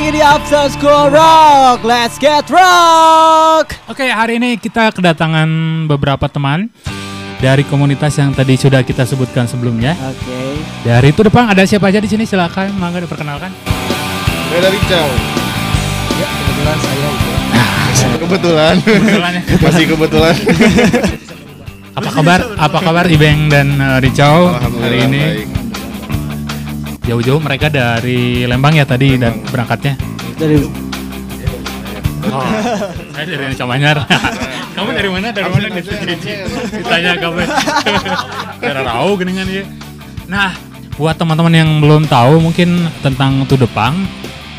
lagi di After School Rock. Let's get rock. Oke, hari ini kita kedatangan beberapa teman dari komunitas yang tadi sudah kita sebutkan sebelumnya. Oke. Dari itu depan ada siapa aja di sini? Silakan, mangga diperkenalkan. Saya dari. Ya, kebetulan saya itu. Kebetulan. Kebetulan ya. Masih kebetulan. Apa kabar? Apa kabar Ibeng dan uh, Ricau hari Alhamdulillah ini? baik. Jauh-jauh mereka dari Lembang ya tadi dan Lembang. berangkatnya. Dari Oh, saya dari Indonesia Manyar. kamu dari mana? Dari mana? Absen. Ditanya kamu. Cara tahu geningan ya. Nah, buat teman-teman yang belum tahu mungkin tentang Tudepang,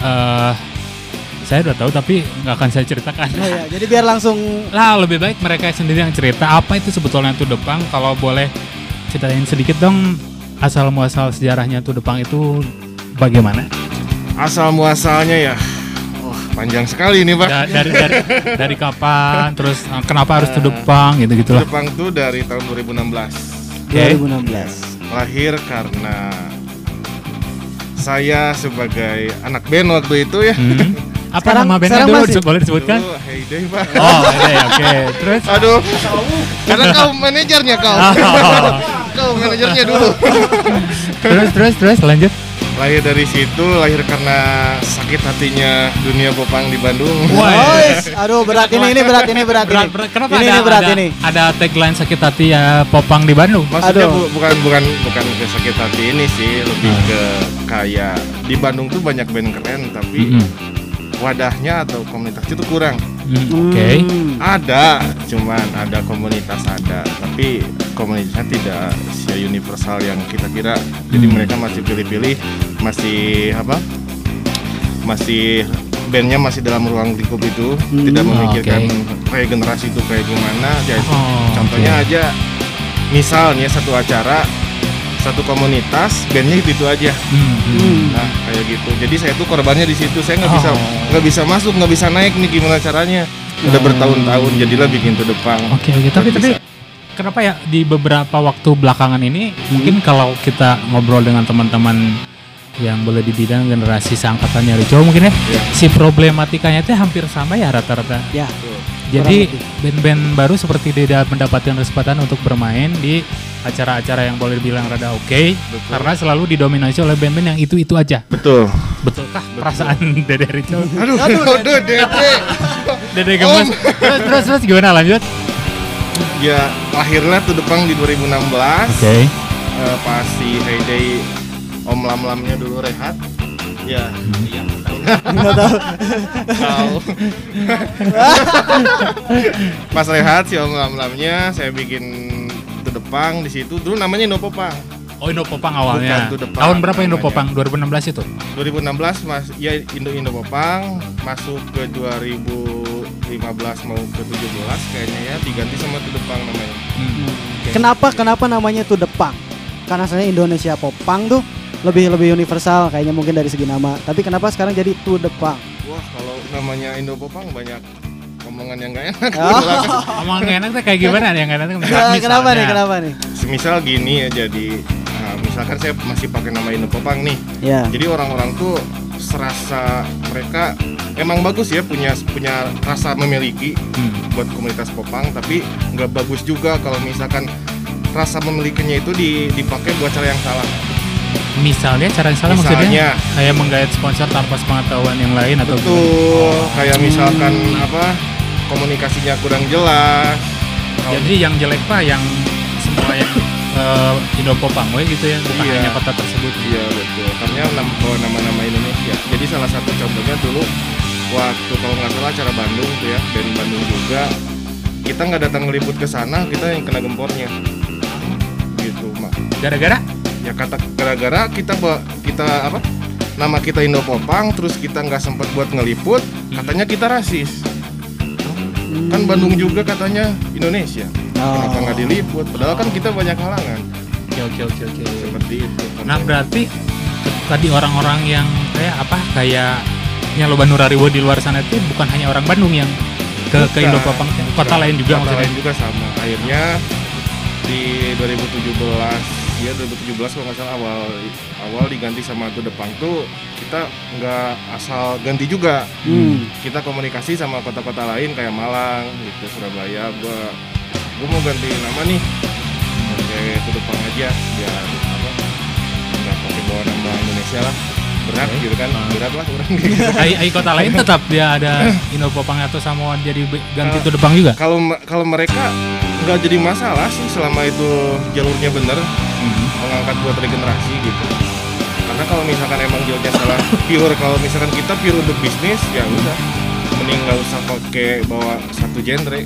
eh saya udah tahu tapi nggak akan saya ceritakan. Oh ya, jadi biar langsung Lah lebih baik mereka sendiri yang cerita apa itu sebetulnya Tudepang. Kalau boleh ceritain sedikit dong asal muasal sejarahnya Tudepang itu bagaimana? Asal muasalnya ya. Wah, panjang sekali ini, Pak. Da- dari dari dari kapan? Terus eh, kenapa harus Tudepang gitu gitulah. Jepang tuh dari tahun 2016. Oke. 2016. Lahir karena saya sebagai anak band waktu itu ya. Hmm. Apa Sekarang- nama bandnya dulu masih- Disebut- boleh disebutkan? Dulu Heyday, Pak. Oh, oke, oke. Terus Aduh. Karena kau manajernya kau. Oh. kau manajernya dulu. terus terus terus lanjut. lahir dari situ, lahir karena sakit hatinya dunia popang di Bandung. Wah. Oh, aduh berat ini ini berat ini berat Berat, ini. berat. Kenapa ini, ada, ini berat ada, ini. ada tagline sakit hati ya Popang di Bandung? Maksudnya Aduh. bu- bukan bukan bukan ke sakit hati ini sih, lebih Hmm. ke kayak di Bandung tuh banyak band keren tapi Mm-mm. Wadahnya atau komunitas itu kurang. Mm, Oke. Hmm. Ada, cuman ada komunitas ada, tapi komunitasnya tidak se universal yang kita kira. Jadi Hmm. mereka masih pilih-pilih, masih apa? Masih bandnya masih dalam ruang lingkup itu, Hmm. tidak Oh, memikirkan oke. regenerasi itu kayak gimana. Jadi Oh, contohnya oke. aja, misalnya satu acara, satu komunitas, bandnya itu itu aja. Mm, mm. Hmm. Nah kayak gitu. Jadi saya tuh korbannya di situ. Saya nggak bisa Oh. nggak bisa masuk, nggak bisa naik nih gimana caranya. Udah Oh. bertahun-tahun jadilah bikin tuh depan. Oke oke tapi Nggak tapi bisa. kenapa ya di beberapa waktu belakangan ini mungkin kalau kita ngobrol dengan teman-teman yang boleh dibilang generasi seangkatannya Rico mungkin ya Iya. si problematikanya itu hampir sama ya rata-rata. Ya. Jadi band-band baru seperti tidak mendapatkan kesempatan untuk bermain di acara-acara yang boleh dibilang rada oke Betul. karena selalu didominasi oleh band-band yang itu-itu aja. Betul. Betulkah perasaan Dede Rico? Aduh, aduh, Dede. Dede gemes. terus, terus terus gimana lanjut? ya lahirlah tuh Depang di 2016. Oke. Eh, pas si Heyday Om Lam Lamnya dulu rehat. Ya, iya. Nggak tahu. Tahu. Pas rehat si Om Lam Lamnya, saya bikin tuh Depang di situ. Dulu namanya Indopopang. Oh Indo Popang awalnya. Bukan, itu depan Tahun berapa Indo. Popang? 2016 itu? 2016 mas ya Indo Indo Popang masuk ke 2015 mau ke 17 kayaknya ya diganti sama Tudepang namanya. Hmm. Kenapa kenapa namanya tuh Depang? Karena sebenarnya Indonesia Popang tuh lebih lebih universal kayaknya mungkin dari segi nama. Tapi kenapa sekarang jadi tuh Depang? Wah kalau namanya Indo Popang banyak omongan yang gak enak. Oh. Emang nggak enak tuh kayak gimana nih yang nggak enak? Misal- Nah, kenapa nih? misalnya. Kenapa nih? Semisal gini ya jadi nah, misalkan saya masih pakai nama Indo Popang nih. Ya. Jadi orang-orang tuh serasa mereka emang bagus ya punya punya rasa memiliki Hmm. buat komunitas Popang tapi nggak bagus juga kalau misalkan rasa memilikinya itu di- dipakai buat cara yang salah. Misalnya cara yang salah maksudnya Misalnya. kayak menggait sponsor tanpa sepengetahuan yang lain atau? Betul, kayak misalkan Hmm. apa komunikasinya kurang jelas. Jadi yang jelek pak yang semua yang eh, Indo Popang we gitu ya, bukan Iya. hanya kota tersebut. Iya betul, karena nam- bawa nama-nama Indonesia. Jadi salah satu contohnya dulu waktu kalau nggak salah acara Bandung tuh ya, band Bandung juga. Kita nggak datang ngeliput ke sana, kita yang kena gempornya. Gitu, mak. Gara-gara Ya kata gara-gara kita kita apa? Nama kita Indo Popang, terus kita nggak sempat buat ngeliput, katanya kita rasis. Kan Bandung juga katanya Indonesia. Kenapa Oh. nggak diliput? Padahal kan kita banyak halangan. oke oke oke oke. Seperti itu. Nah berarti tadi orang-orang yang kayak apa kayak yang lo Nurariwo di luar sana itu bukan hanya orang Bandung yang ke ke Bukan. Indo Popang, kota lain juga Kota maksudnya. lain juga sama. Akhirnya di 2017 Iya 2017 kalau nggak salah awal awal diganti sama The Punk tuh kita nggak asal ganti juga. Hmm. Kita komunikasi sama kota-kota lain kayak Malang, gitu Surabaya. Gua gua mau ganti nama nih. To The Punk aja biar apa? Nggak pakai bawa nama Indonesia lah. Berat Oke. gitu kan. Berat lah orang gitu. ai, kota lain tetap dia ada Popang atau Samoa jadi ganti Ah. to Depang juga Kalau kalau mereka nggak jadi masalah sih selama itu jalurnya bener Mhm. mengangkat buat regenerasi gitu karena kalau misalkan emang jalurnya salah pure kalau misalkan kita pure untuk bisnis ya udah mending nggak usah pakai bawa satu genre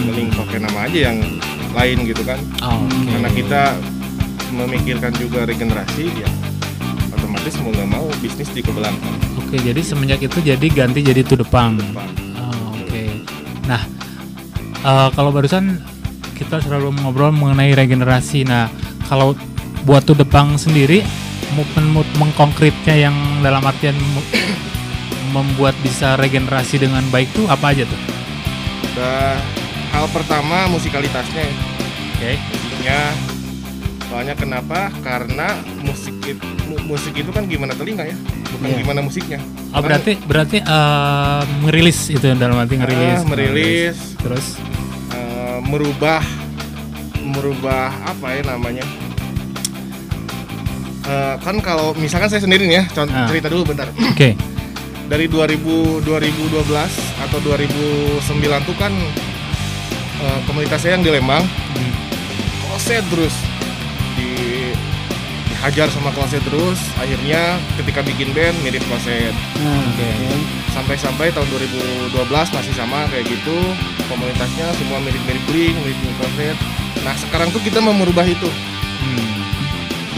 mending pakai nama aja yang lain gitu kan Oh, oke. karena kita memikirkan juga regenerasi ya otomatis mau nggak mau bisnis dikebelangkan Oke, jadi semenjak itu jadi ganti jadi to. Depan. Oh, Oke. Nah, eh, kalau barusan kita selalu ngobrol mengenai regenerasi. Nah, kalau buat to Depang sendiri, movement mengkonkretnya yang dalam artian membuat bisa regenerasi dengan baik tuh apa aja tuh? Udah hal pertama musikalitasnya ya. Oke. musiknya soalnya kenapa karena musik itu, mu- musik itu kan gimana telinga ya bukan Iya. gimana musiknya Oh, berarti berarti eh, merilis itu dalam arti ngerilis. ah, merilis Terus eh, merubah merubah apa ya namanya Eh, kan kalau misalkan saya sendiri nih ya contoh Ah. cerita dulu bentar oke. dari 2000 2012 atau 2009 tuh kan eh, komunitas saya yang di Lembang Hmm. kloset terus di dihajar sama kloset terus akhirnya ketika bikin band mirip kloset Oke. oke. sampai-sampai tahun 2012 masih sama kayak gitu komunitasnya semua mirip-mirip bling mirip-mirip kloset nah sekarang tuh kita mau merubah itu Hmm.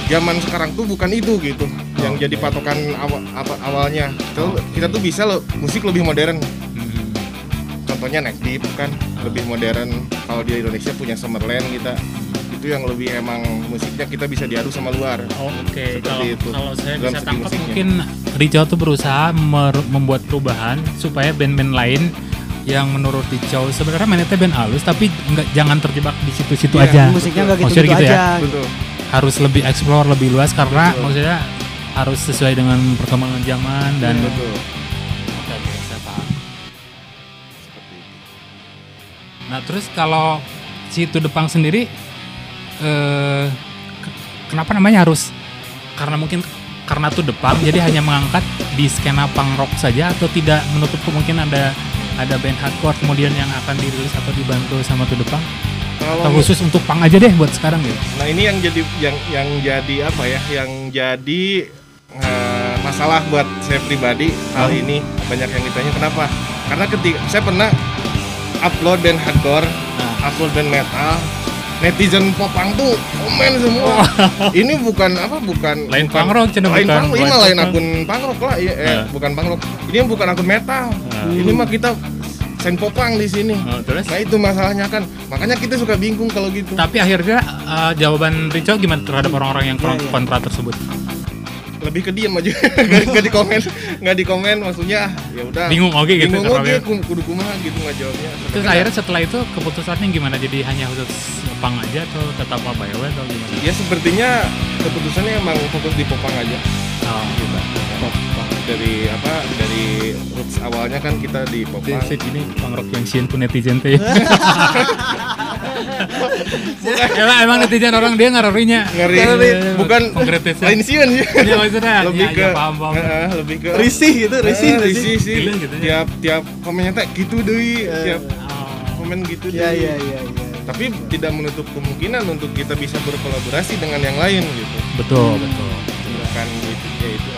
zaman sekarang tuh bukan itu gitu yang Oke. jadi patokan awal, apa, awalnya kita, kita tuh bisa loh musik lebih modern Hmm. contohnya Neck Deep kan lebih modern kalau di Indonesia punya Summerland kita itu yang lebih emang musiknya kita bisa diadu sama luar Oh, Oke, Seperti kalau itu. kalau saya Dalam bisa tangkap musiknya. mungkin Rico tuh berusaha membuat perubahan supaya band-band lain yang menurut Rico sebenarnya mainnya band halus tapi nggak jangan terjebak di situ-situ Iya, aja. Musiknya nggak Maksudnya gitu-gitu gitu ya? aja. betul Harus lebih explore lebih luas karena Betul. maksudnya harus sesuai dengan perkembangan zaman dan Iya. betul Oke, oke, saya paham. seperti itu Nah, terus kalau si To Depang sendiri eh ke- kenapa namanya harus karena mungkin karena To Depang jadi hanya mengangkat di skena punk rock saja atau tidak menutup kemungkinan ada ada band hardcore kemudian yang akan dirilis atau dibantu sama To Depang atau khusus untuk punk aja deh buat sekarang gitu. nah ini yang jadi yang yang jadi apa ya yang jadi eh, masalah buat saya pribadi hal Oh. ini banyak yang ditanya kenapa karena ketika saya pernah upload band hardcore Nah. upload band metal netizen popang tuh komen semua. Ini bukan apa bukan Lain rock, cenah, lain bukan- punk rock, ini mah lain akun punk rock lah ya, eh, Ah. bukan punk rock ini bukan akun metal Ah. ini mah kita sen popang di sini. Oh, terus? Nah itu masalahnya kan. Makanya kita suka bingung kalau gitu. Tapi akhirnya eh, jawaban Rico gimana terhadap orang-orang yang Iya, iya. kontra tersebut? Lebih ke diam aja nggak di komen nggak di komen maksudnya ya udah Bingung oke gitu. bingung oke ku- kudu kumaha gitu nggak jawabnya Terus akhirnya setelah itu keputusannya gimana? Jadi hanya khusus pang aja atau tetap apa ya atau gimana? ya sepertinya keputusannya emang fokus di popang aja Oh, gitu dari apa dari roots awalnya kan kita di popang Di ini pang rock yang sien pun netizen teh. emang, emang netizen orang dia ngarorinya. ngeri Ngeri. bukan Konkretisnya. lain sih Iya maksudnya. lebih ya, ke ya, paham, lebih ke Risih gitu, risih, risih. risih sih gitu ya. tiap tiap komennya teh gitu deui Eh. tiap Oh. komen gitu Iya, deui. iya, iya, iya. tapi tidak menutup kemungkinan untuk kita bisa berkolaborasi dengan yang lain gitu Betul, betul. bukan gitu ya itu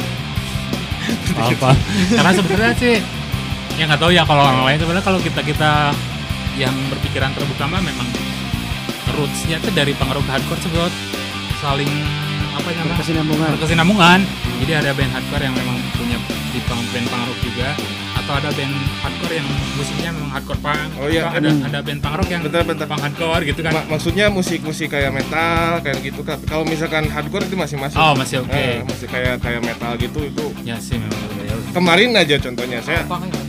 apa karena sebenarnya sih ya nggak tahu ya kalau orang lain sebenarnya kalau kita kita yang berpikiran terbuka mah memang rootsnya tuh dari pengaruh hardcore sebut saling apa namanya? Berkesinambungan. berkesinambungan. Jadi ada band hardcore yang memang punya di band rock juga. Atau ada band hardcore yang musiknya memang hardcore punk. Oh iya, atau ada. hmm. ada band rock yang bentar bentar. punk hardcore gitu kan. Ma- maksudnya musik-musik kayak metal kayak gitu kan kalau misalkan hardcore itu masih masuk. Oh masih oke. Eh, musik kayak kayak metal gitu itu ya sih memang. Kemarin aja contohnya saya ya,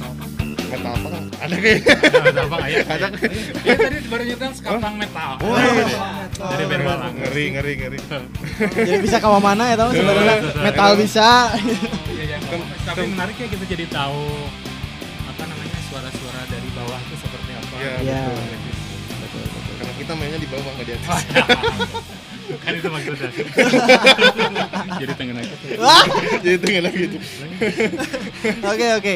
ada kayaknya Terbang ayah. Ada. Iya tadi baru nyetel skapang metal. Oh, Dari band Malang. ngeri ngeri ngeri Jadi bisa ke mana ya tahu sebenarnya metal bisa. Iya, iya. Tapi menarik ya kita jadi tahu apa namanya suara-suara dari bawah itu seperti apa. Iya, Iya. betul. karena kita mainnya di bawah nggak di atas kan itu maksudnya. jadi tengen aja. Wah, jadi tinggal lagi itu Oke oke.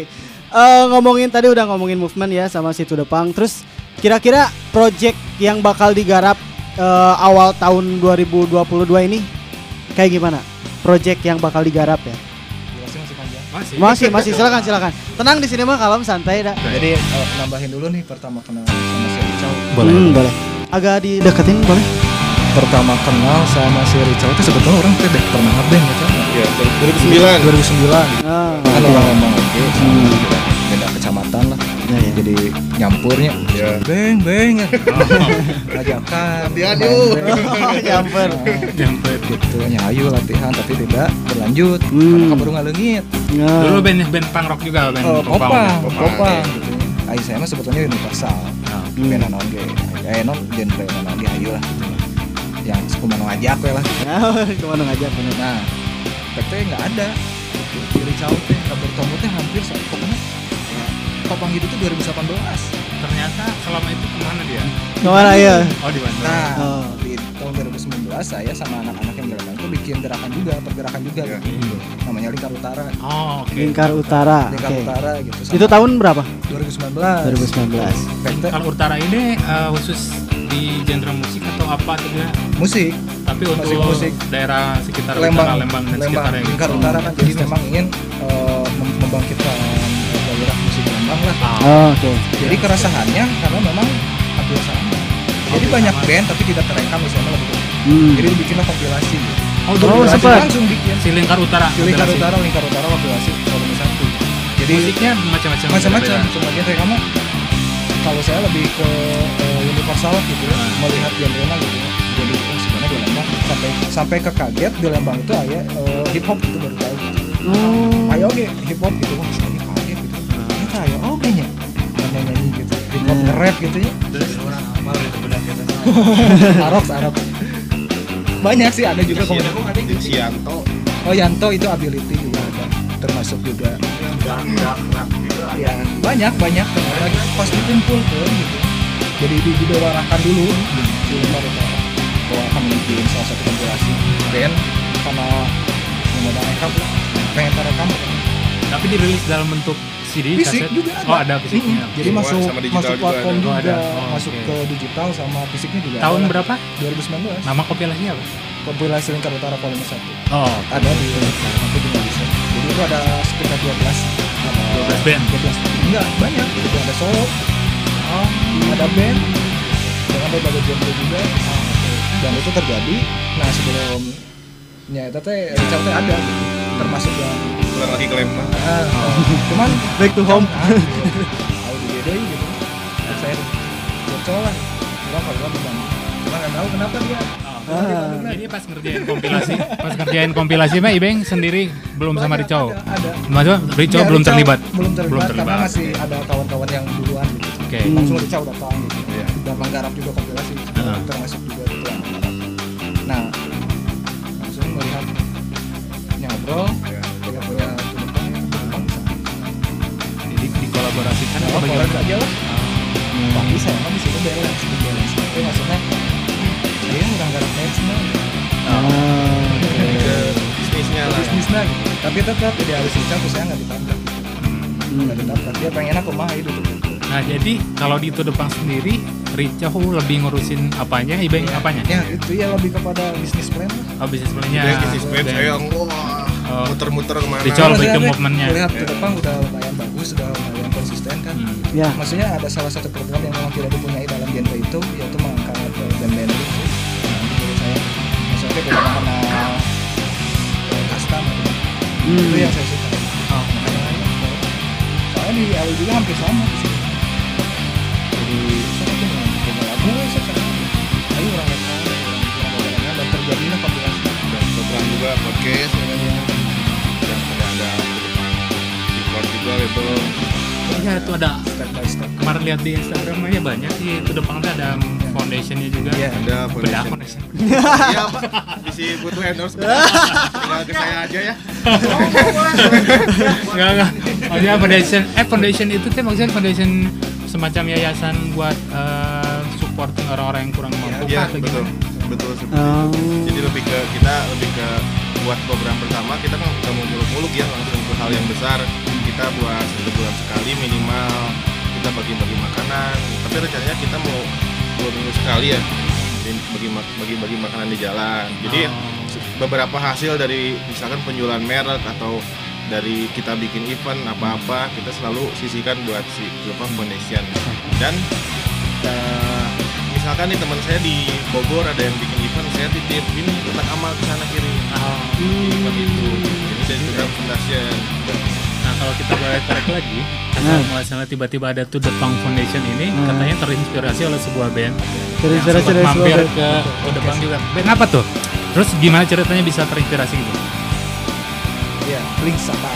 Eh, ngomongin tadi udah ngomongin movement ya sama si To The Punk. Terus kira-kira project yang bakal digarap eh, awal tahun 2022 ini kayak gimana? Project yang bakal digarap ya? Masih panjang. Masih. Masih masih silakan silakan. Tenang di sini mah kalem santai dah. Jadi eh, nambahin dulu nih pertama kenal sama si Ricau. Boleh. Hmm, boleh. Agak dideketin boleh? Pertama kenal sama si Ricau itu sebetulnya orang tuh deh pernah ngeband gitu. ya 2009 2009 Ah, kan iya. orang oke Hmm. beda kecamatan lah. Ya, ya. Jadi nyampurnya. ya Beng beng ya. Latihan, yuk. band. Oh, nyamper. Nyampe. gitu ya ayo latihan tapi tidak berlanjut Hmm. karena kabur ngalengit Nah. Dulu band band punk rock juga band oh, popang. popang Popang. popang gitu Ayo saya mah sebetulnya universal Nah, Hmm. band naon ge eh non genre naon ge ayo lah yang kumaha ngajak we lah Nah, ke mana ngajak bener. nah PT nggak ada jadi caut teh kabar kamu teh hampir sa- pokoknya popang itu tuh 2018 ternyata selama itu ke mana dia? Ke mana ya? Oh di Bandung. nah Oh. di tahun 2019 saya sama anak-anak yang gerakan itu bikin gerakan juga pergerakan juga Ya. gitu. namanya Lingkar Utara Oh, oke. Lingkar Utara. Lingkar Oke. Utara gitu Itu tahun berapa? 2019 2019. PT Kalau Utara ini eh, khusus di genre musik atau apa juga? musik Tapi untuk Musik-musik. daerah sekitar Lembang, Utara, Lembang dan Lembang, sekitarnya gitu. Lingkar Utara kan jadi memang ingin mem- membangkitkan eh, gairah musik Lembang lah. Ah, Oh, Oke. Jadi keresahannya karena memang hampir sama. Jadi banyak sama. band tapi tidak terekam misalnya lebih gitu. Hmm. Jadi dibikinlah kompilasi. Gitu. Oh, Oh, sempat. langsung bikin. si Lingkar Utara. Di Lingkar. Utara, Lingkar Utara kompilasi volume satu. Jadi Musiknya macam-macam. macam-macam, beda-beda. cuma genre kamu kalau saya lebih ke eh, universal gitu ya, melihat genre gitu ya. Jadi oh, sebenarnya di Lembang sampai sampai ke kaget di Lembang itu aya eh, hip hop gitu baru tahu. Oh. ayo oke hip hop gitu wah hop nge-rap gitu ya. Terus arok arok banyak sih ada juga komunitas Sianto. Oh Yanto itu ability juga ada. Termasuk juga ya banyak banyak. Lagi pas dikumpulkan gitu. Jadi di didewarakan dulu. Di luar utara bahwa akan bikin salah satu kompilasi band karena yang udah rekam lah. Pengen rekam tapi dirilis dalam bentuk CD, Fisik kaset. juga ada. Oh, ada fisiknya. Jadi Semua masuk sama digital masuk juga platform ada. juga, Oh. Oh, masuk oke. ke digital sama fisiknya juga. Tahun ada. berapa? 2019. Nama kompilasinya apa? Kompilasi Lingkar Utara Volume 1. Oh, Ada di nanti di bisa. Jadi itu ada sekitar 12 ada 12 band. 12. Enggak, banyak. Itu ada solo, oh, ada band dengan berbagai genre juga. Dan itu terjadi nah sebelumnya itu teh Richard teh ada gitu. termasuk yang pulang lagi ke Lembang ah, cuman Back to home. Ah, tahu di beda gitu terus saya cocok lah orang kalau bilang orang nggak tahu kenapa dia Oh. Jadi pas ngerjain kompilasi, pas ngerjain kompilasi mah Ibeng sendiri belum sama Banyak, Rico. ada, ada. Maksudnya Rico Ya, belum terlibat. belum terlibat, Belum karena terlibat. masih ada kawan-kawan yang duluan gitu Oke. Hmm. langsung Ricau datang gitu Iya. dan menggarap juga kompilasi Heeh. termasuk juga gitu yang menggarap nah langsung melihat ngobrol tuntutan ya bisa. Jadi dikolaborasikan Nah, apa bagaimana? aja lah tapi saya mah di sini balance di balance tapi maksudnya dia udah garap matchnya Ah, ke bisnisnya lah ya. bisnisnya gitu tapi tetap dia harus terus saya nggak ditabrak hmm. nggak ditabrak dia pengen aku mah hidup Nah jadi kalau di itu depan sendiri Rico lebih ngurusin apanya, Ibeng apanya? ya itu ya lebih kepada bisnis plan lah Oh bisnis plannya. Bisnis plan saya yang wah Oh. Muter-muter ke mana ke Saya movementnya. Lihat ke depan udah lumayan bagus, udah lumayan konsisten kan. Hmm. Ya. Maksudnya ada salah satu program yang memang tidak dipunyai dalam genre itu, yaitu mengangkat eh, band-band itu. Menurut saya, maksudnya bukan karena eh, custom gitu. Hmm. Itu yang saya suka. Oh. Eh, soalnya di LA juga hampir sama di sini. Jadi, saya tuh dengan punya lagu, saya cari. Ayo orang lokal, orang orang dan terjadilah kombinasi. dan program juga podcast ya kan ya dan ada juga Iya step by step kemarin lihat di Instagramnya banyak sih itu depan tuh ada foundationnya juga. Iya. Ada Bedah foundation. foundation. Iya pak, isi butuh endorse. Tinggal ke saya aja ya. Enggak enggak. Maksudnya foundation eh foundation itu tuh maksudnya foundation semacam yayasan buat eh, supporting orang-orang yang kurang mampu Iya kah, atau betul, gimana? betul seperti Oh. itu. Jadi lebih ke kita lebih ke buat program pertama kita kan nggak mau muluk-muluk ya langsung ke hal yang besar. Kita buat satu bulan sekali minimal kita bagi-bagi makanan. Tapi rencananya kita mau dua minggu sekali ya bagi-bagi makanan di jalan. Jadi Oh. beberapa hasil dari misalkan penjualan merek atau dari kita bikin event apa-apa kita selalu sisihkan buat si Lupa Foundation dan eh, misalkan nih teman saya di Bogor ada yang bikin event saya titip ini kotak amal ke sana kiri Oh. di event itu ini dari Lupa Foundation Nah kalau kita boleh tarik lagi, asal Nah. muasalah tiba-tiba ada tuh The Punk Foundation ini Nah. katanya terinspirasi oleh sebuah band Terinspirasi yang sempat dari sebuah mampir band. ke The Punk juga. Band apa tuh? Terus gimana ceritanya bisa terinspirasi gitu? ya link sama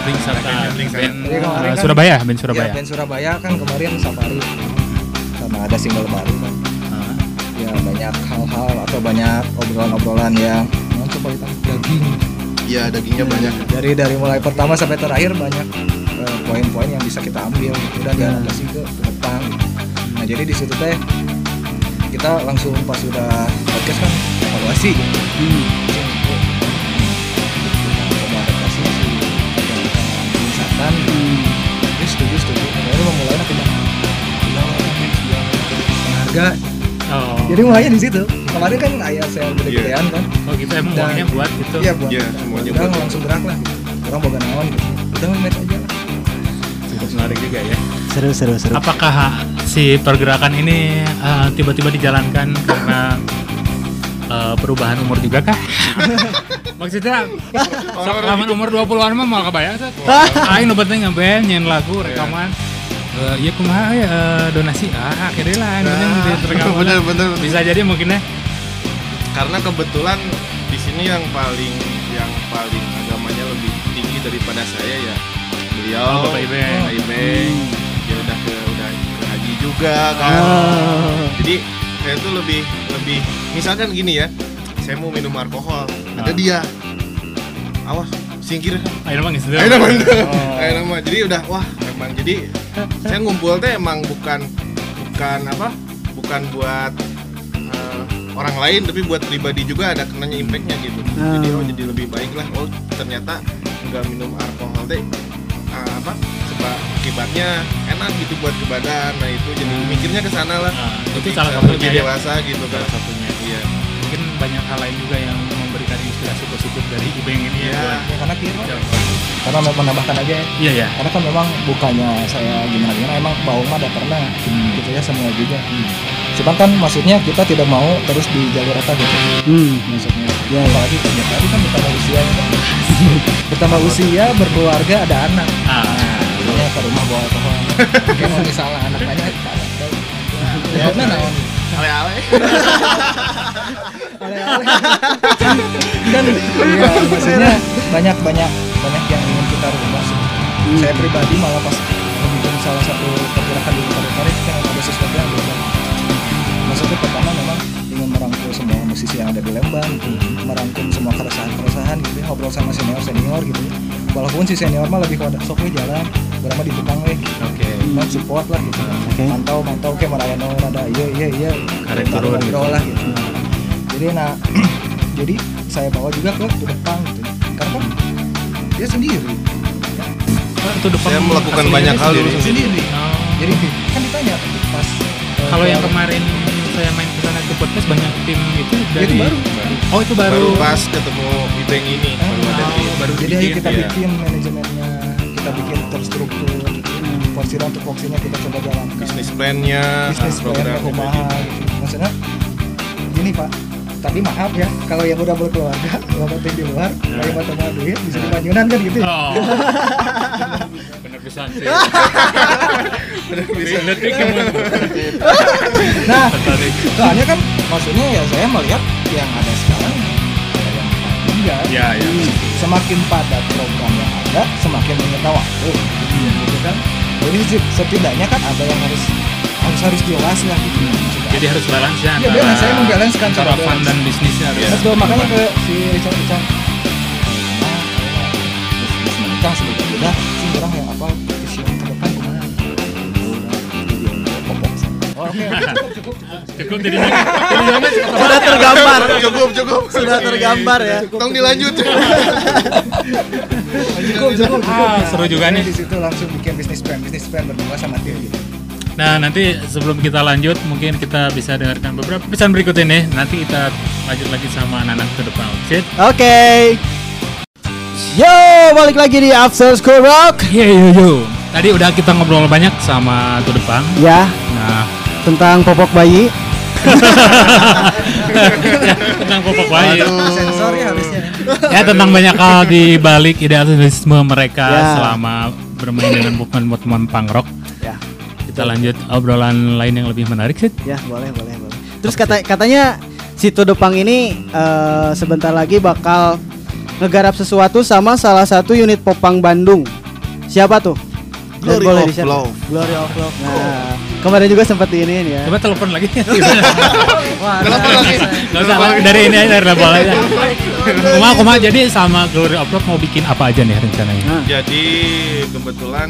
Blink Sata, Blink Sata. band Jadi kemarin uh, kan- Surabaya, band Surabaya. ya band Surabaya kan kemarin safari karena ada single baru kan ya banyak hal-hal atau banyak obrolan-obrolan yang yang coba kita daging ya dagingnya banyak dari dari mulai pertama sampai terakhir banyak eh, poin-poin yang bisa kita ambil udah diadaptasi ke ke depan nah jadi di situ teh kita langsung pas sudah podcast kan evaluasi gitu. Hmm. Misalkan ini setuju setuju baru memulai kita harga Oh. Jadi mulainya di situ kemarin kan ayah saya gede-gedean kan oh gitu emang Dan- uangnya buat gitu. iya buat Iya, semuanya udah buat. langsung gerak lah gitu. orang boga naon gitu udah match aja lah Cukup menarik juga ya. Seru seru seru. Apakah si pergerakan ini uh, tiba-tiba dijalankan karena uh, perubahan umur juga kah? Maksudnya sok laman umur 20-an mah mau kebayang tuh. Aing nu penting ngeband nyen lagu rekaman. Eh, Iya kumaha ya donasi ah akhirnya lah di rekaman. bener bener Bisa jadi mungkin ya. karena kebetulan di sini yang paling yang paling agamanya lebih tinggi daripada saya ya beliau Oh, Bapak Ibeng. Bapak Ibeng. dia udah ke udah ke haji juga kan Oh. jadi saya tuh lebih lebih misalkan gini ya saya mau minum alkohol ada Ah. dia awas singkir Ayo nama Ayo nama jadi udah wah emang jadi saya ngumpul teh emang bukan bukan apa bukan buat eh, orang lain tapi buat pribadi juga ada kenanya impactnya gitu. Jadi oh jadi lebih baik lah. Oh ternyata nggak minum alkohol teh eh, apa sebab akibatnya enak gitu buat ke badan. Nah itu jadi mikirnya ke sana lah. Nah, itu salah lebih satunya ya. dewasa gitu kan. Salah satunya. iya. Mungkin banyak hal lain juga yang inspirasi positif dari Ibeng ini ya. Iya. buat ya karena kira karena mau menambahkan aja ya Iya ya. karena kan memang bukannya saya gimana gimana emang bau mah udah pernah Hmm. gitu ya semua juga cuman kan maksudnya kita tidak mau terus di jalur apa gitu Hmm. maksudnya ya apalagi punya tadi kan bertambah usia kan bertambah usia berkeluarga ada anak Ah. Jadinya ke rumah bawa alkohol kayak mau misalnya anak tanya ya mana naon ale-ale Kan ya maksudnya banyak banyak banyak yang ingin kita rubah sih. saya pribadi malah pas bikin salah satu pergerakan di Utara itu kan ada sesuatu yang beda maksudnya pertama memang ingin merangkul semua musisi yang ada di Lembang merangkum semua keresahan-keresahan gitu ya ngobrol sama senior-senior gitu ya. Walaupun si senior mah lebih pada sok jalan berapa di tukang weh. Oke. kan support lah gitu. Oke. mantau mantau kayak merayano ada iya iya iya. Baru turun ngobrol lah gitu jadi nah jadi saya bawa juga ke depan gitu karena kan dia sendiri Oh, itu depan Saya melakukan banyak hal sendiri. sendiri Oh. jadi kan ditanya pas eh, Kalau yang kemarin saya main ke sana ke podcast banyak tim itu Ya, dari itu baru Oh itu baru. baru pas ketemu Ibeng ini baru ada Oh, tim baru jadi ayo dibikin, kita iya. bikin manajemennya kita bikin terstruktur porsinya untuk porsinya kita coba jalankan bisnis plan-nya bisnis program plan kumaha gitu. maksudnya gini pak tapi maaf ya kalau yang udah berkeluarga kalau penting di luar Nah. kayak batu duit bisa di kan gitu ya. Oh. Bener sih. nah soalnya kan maksudnya ya saya melihat yang ada sekarang yang Ya ya. semakin padat program yang ada semakin menyita waktu gitu kan jadi se- setidaknya kan ada yang harus harus harus jelas lah gitu Jadi harus balance ya Iya, antara, balance. Saya membalance kan, antara coba fun dan bisnisnya harus. betul makanya ke si Richard Richard. Ah terus terus menikah sebagai udah sih orang yang apa vision ke depan ke mana popok oh, oke cukup cukup. Jadi Sudah tergambar. cukup cukup Sudah tergambar ya. tong dilanjut. Cukup cukup. Ah, seru juga nih. di situ langsung bikin bisnis plan bisnis plan berdua sama tim gitu Nah nanti sebelum kita lanjut mungkin kita bisa dengarkan beberapa pesan berikut ini. Nanti kita lanjut lagi sama anak-anak ke depan. Oke. Yo, balik lagi di After School Rock. Yo yo yo. Tadi udah kita ngobrol banyak sama tuh depan. Ya, Nah tentang popok bayi. ya, tentang popok bayi. sensor ya harusnya ya tentang banyak hal di balik idealisme mereka Ya. selama bermain dengan movement-movement punk rock. Kita lanjut obrolan lain yang lebih menarik sih. ya boleh, boleh, boleh. Terus kata katanya si Tudepang ini eh, sebentar lagi bakal ngegarap sesuatu sama salah satu unit popang Bandung. Siapa tuh? Dan Glory boleh of? Love. Glory of Love. Nah, kemarin juga sempat diinin ya. Coba telepon lagi. Wah, Telepon lagi. Gak usah dari ini aja dari level aja. Kuma, kuma jadi sama Glory Upload mau bikin apa aja nih rencananya? Nah, jadi kebetulan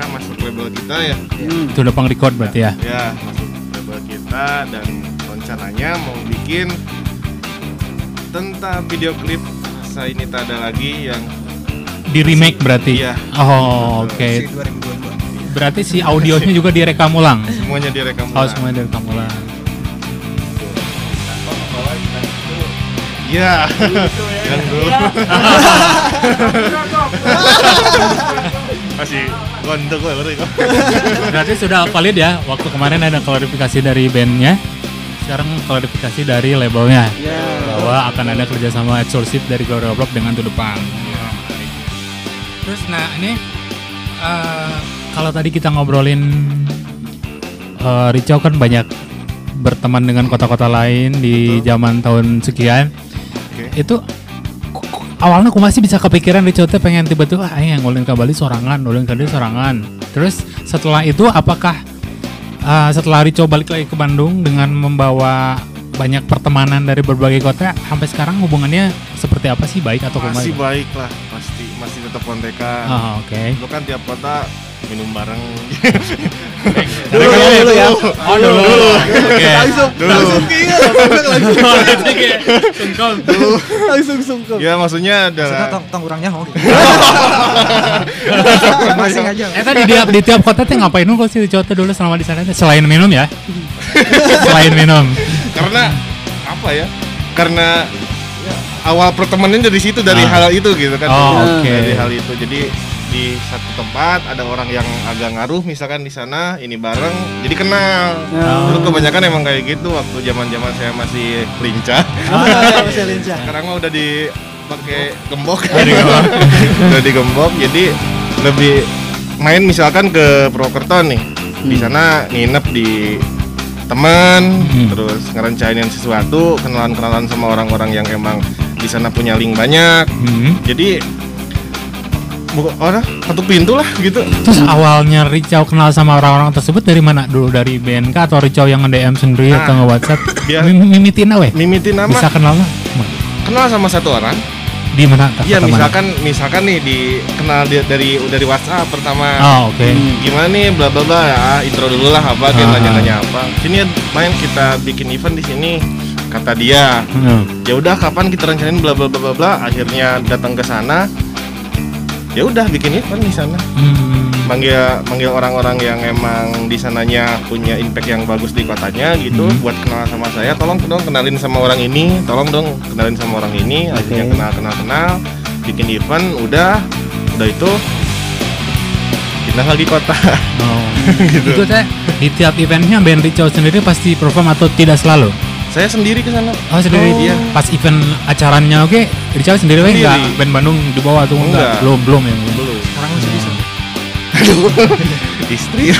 mereka masuk label kita ya hmm. Itu udah pang record berarti ya. ya masuk label kita dan rencananya mau bikin tentang video klip saya ini tak ada lagi yang Di remake berarti. Iya. Oh, oke. 2022 Berarti si audionya juga direkam ulang. semuanya direkam Oh, ulang. semuanya direkam ulang. Iya. Yang dulu. Masih gondok gue berarti kok. Berarti sudah valid ya. Waktu kemarin ada klarifikasi dari bandnya. Sekarang klarifikasi dari labelnya. Ya. Bahwa akan ada kerjasama exclusive dari Glory Upload dengan Tudupang. Terus nah ini eh, kalau tadi kita ngobrolin eh, Rico kan banyak berteman dengan kota-kota lain di zaman tahun sekian. Oke. Itu awalnya aku masih bisa kepikiran Rico teh pengen tiba-tiba ah yang ngulin ke Bali sorangan, ngulin ke Bali sorangan. Terus setelah itu apakah eh, setelah Rico balik lagi ke Bandung dengan membawa banyak pertemanan dari berbagai kota sampai sekarang hubungannya seperti apa sih baik atau Masih ke mana? baik lah, pasti masih tetap kontekan. Oh, oke. Dulu kan tiap kota minum bareng. Dulu, dulu, dulu ya. Oh dulu. Oke. Langsung, Dulu. langsung iya, langsung, Oh, sungkem. langsung sungkem. ya maksudnya adalah tong tong orangnya oh. Masing aja. Eh tadi di tiap di tiap kota teh ngapain dulu sih Rico teh dulu selama di sana selain minum ya? selain minum. karena apa ya? Karena awal pertemanannya dari situ dari Ah. hal itu gitu kan. Oh, oke. Dari hal itu. Jadi di satu tempat ada orang yang agak ngaruh misalkan di sana ini bareng jadi kenal. Nah. Dulu kebanyakan emang kayak gitu waktu zaman-zaman saya masih lincah. Oh, ya, masih lincah. Sekarang mah udah dipakai gembok. Oh, udah digembok jadi lebih main misalkan ke Purwokerto nih. Di Hmm. sana nginep di teman, Hmm. terus ngerencanain sesuatu, kenalan-kenalan sama orang-orang yang emang di sana punya link banyak. Hmm. Jadi buka orang satu pintu lah gitu. Terus awalnya Rico kenal sama orang-orang tersebut dari mana dulu dari BNK atau Rico yang nge-DM sendiri Nah, atau nge-WhatsApp? biar- Mim- Mimitin we. Mimitin nama Bisa kenal nggak? kenal sama satu orang. di mana? Iya, kota mana? misalkan misalkan nih di kenal di- dari dari WhatsApp pertama. Oh, oke. gimana nih bla bla bla ya intro dulu lah apa dia Ah. nanya nanya apa sini ya, main kita bikin event di sini kata dia Hmm. ya udah kapan kita rencanain bla bla bla bla bla akhirnya datang ke sana ya udah bikin event di sana Hmm. manggil manggil orang-orang yang emang di sananya punya impact yang bagus di kotanya gitu Hmm. buat kenal sama saya tolong dong kenalin sama orang ini tolong dong kenalin sama orang ini akhirnya Oke. kenal kenal kenal bikin event udah udah itu pindah lagi kota Oh. gitu. Itu teh di tiap eventnya band Rico sendiri pasti perform atau tidak selalu? Saya sendiri ke sana. Oh sendiri Oh. dia. Pas event acaranya oke, sendiri we Sendiri. enggak band Bandung di bawah tuh enggak. Enggak. Belum belum ya. Belum. Sekarang masih bisa. Istri.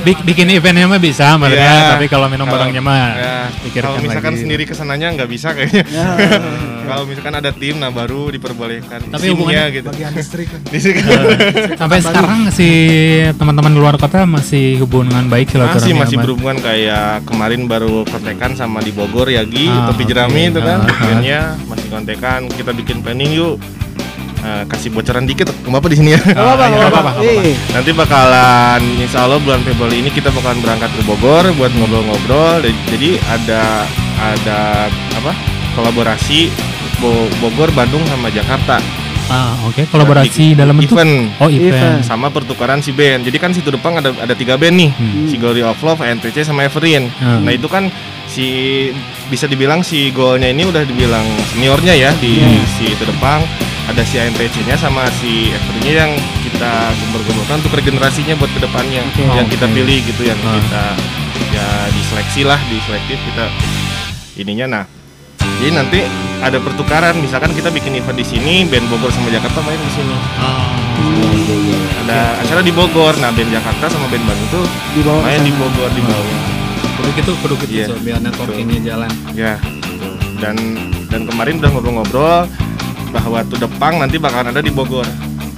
Bik- bikin eventnya mah bisa mereka, Iya. tapi kalau minum barangnya mah ya, pikirkan kalau misalkan lagi. sendiri ke sananya nggak bisa kayaknya. Ya. kalau misalkan ada tim, nah baru diperbolehkan. Tapi hubungannya gitu. bagian listrik kan sini Sampai sekarang si teman-teman di luar kota masih hubungan baik masih silaturahmi masih aman. berhubungan kayak kemarin baru kontekan sama di Bogor Yagi Ah, topi oke. jerami itu kan Ah, ah. eventnya masih kontekan kita bikin planning yuk Eh, kasih bocoran dikit ke bapak di sini ya Gak apa-apa, iya, gak nggak apa-apa. nggak Iya. nanti bakalan insya Allah bulan Februari ini kita bakalan berangkat ke Bogor buat ngobrol-ngobrol jadi ada ada apa kolaborasi Bo- Bogor Bandung sama Jakarta Ah, oke. Kolaborasi Di- dalam bentuk event Oh, event. Event. sama pertukaran si band. Jadi kan situ depan ada ada tiga band nih, Hmm. si Glory of Love, NTC sama Everin. Hmm. Nah itu kan si bisa dibilang si golnya ini udah dibilang seniornya ya di Hmm. si itu depan. Ada si NTC-nya sama si Everinnya yang kita gembar-gemborkan untuk regenerasinya buat ke depannya Oke. yang Oh, kita pilih gitu yang Ah. kita ya diseleksi lah diselektif kita ininya nah jadi nanti ada pertukaran misalkan kita bikin event di sini band Bogor sama Jakarta main di sini ada acara di Bogor nah band Jakarta sama band Bandung tuh Di bawah main di. Bogor di bawah Kudu gitu, kudu gitu Iya. so, biar networkingnya jalan. ya dan dan kemarin udah ngobrol-ngobrol bahwa tuh Depang nanti bakalan ada di Bogor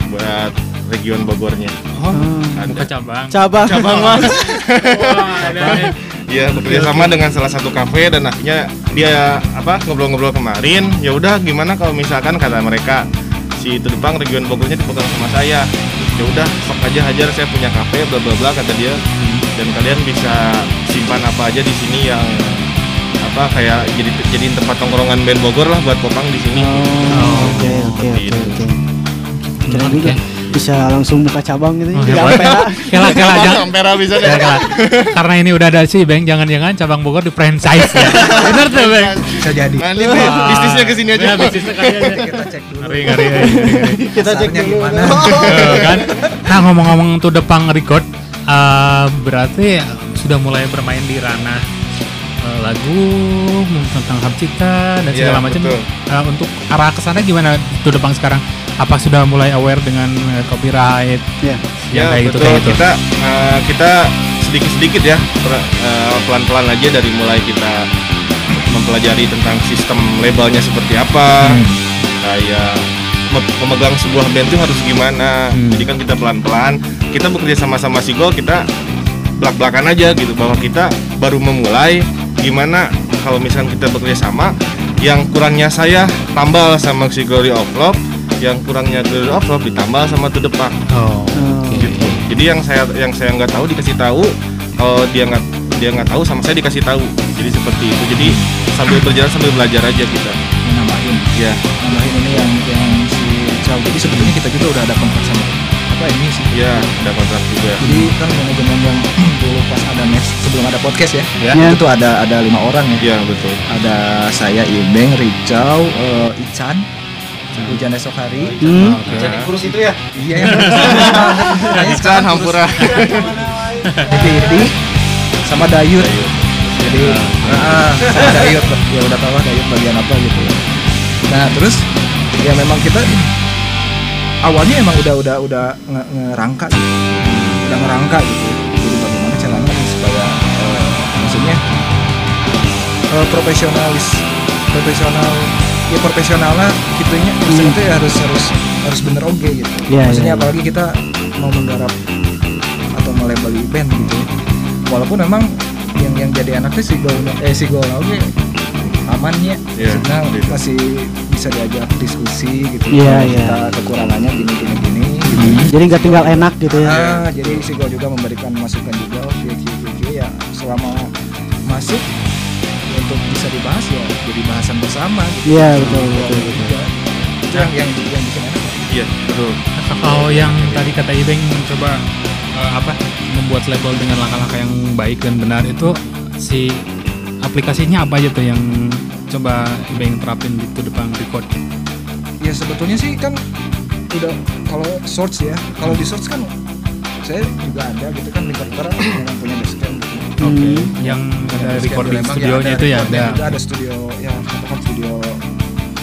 buat region Bogornya Oh, Hmm. buka cabang. Cabang. cabang mas Wah, ada. Iya bekerja sama dengan salah satu kafe dan akhirnya dia apa ngobrol-ngobrol kemarin ya udah gimana kalau misalkan kata mereka si itu Depang region Bogornya dipegang sama saya ya udah sok aja hajar saya punya kafe bla bla bla kata dia dan kalian bisa simpan apa aja di sini yang apa kayak jadi jadiin tempat tongkrongan band Bogor lah buat Popang di sini Oh, Oke oke oke Gitu. oke. Keren juga. Bisa langsung buka cabang gitu. Oh, Di hebat. Ampera. Kela, kela, jangan. Ampera bisa deh Ya, kela. Karena ini udah ada si Bang, jangan-jangan cabang Bogor di franchise ya. Bener tuh, Bang. bisa jadi Bang, bisnisnya ke sini aja Ya, bisnisnya kali aja. kita cek dulu Ngeri, ngeri. Kita cek dulu. gimana? Kan? Nah ngomong-ngomong tuh Depang record, eh, berarti sudah mulai bermain di ranah lagu tentang hak cipta dan segala macam. betul. Eh, untuk arah ke sana gimana tuh Depang sekarang? Apa sudah mulai aware dengan eh, copyright? Ya. yang Ya kayak gitu betul kayak gitu. kita eh, kita sedikit-sedikit ya per- eh, pelan-pelan aja dari mulai kita mempelajari tentang sistem labelnya seperti apa Hmm. kayak me- memegang sebuah band itu harus gimana Hmm. jadi kan kita pelan-pelan kita bekerja sama-sama Sigol kita belak-belakan aja gitu bahwa kita baru memulai gimana kalau misalnya kita bekerja sama yang kurangnya saya tambal sama si Glory of Love yang kurangnya Glory of Love ditambal sama To The Park Oh. Oh. gitu. Jadi yang saya yang saya nggak tahu dikasih tahu, kalau dia nggak dia nggak tahu sama saya dikasih tahu. Jadi seperti itu. Jadi sambil berjalan sambil belajar aja kita. nambahin Ya, nambahin ini yang yang si Chow jadi sebetulnya kita juga udah ada kontrak sama apa ini sih ya ada kontrak juga. jadi kan manajemen yang dulu pas ada mes sebelum ada podcast ya, Ya. itu tuh ada ada lima orang ya Iya betul. ada saya Ibeng Ricau eh, Ican Hujan esok hari Hmm. Oke. kurus itu ya. iya yang Ican Hampura. Diti sama Dayut jadi ah, sama Dayut ya udah tahu lah Dayut bagian apa gitu nah terus ya memang kita awalnya emang udah udah udah nge- ngerangka gitu udah ngerangka gitu jadi bagaimana caranya supaya eh, maksudnya eh, profesionalis profesional ya profesional lah gitunya maksudnya Hmm. tuh ya harus harus harus bener oke gitu Iya, maksudnya iya, iya. apalagi kita mau menggarap atau melabel event gitu walaupun memang yang yang jadi enaknya si gol eh si gol oke amannya Iya, karena gitu. masih bisa diajak diskusi gitu Kalau iya. kita kekurangannya gini gini gini gitu. Jadi nggak tinggal enak gitu ya. Ah, jadi si gol juga memberikan masukan juga oke oke oke, oke ya selama masuk untuk bisa dibahas ya jadi bahasan bersama gitu Iya, betul, betul, betul. Juga. itu yang yang yang bikin enak Iya betul. Kalau yang tadi kata Ibeng mencoba eh, apa membuat label dengan langkah-langkah yang baik dan benar itu si aplikasinya apa aja tuh yang coba Ibeng terapin di To Depang Record? ya sebetulnya sih kan udah kalau search ya kalau di search kan saya juga ada gitu kan di Carter memang punya basecamp gitu. Hmm. Yang ada Basecamp record di Lembang, studionya ada itu ya ada. juga ada studio ya katakan studio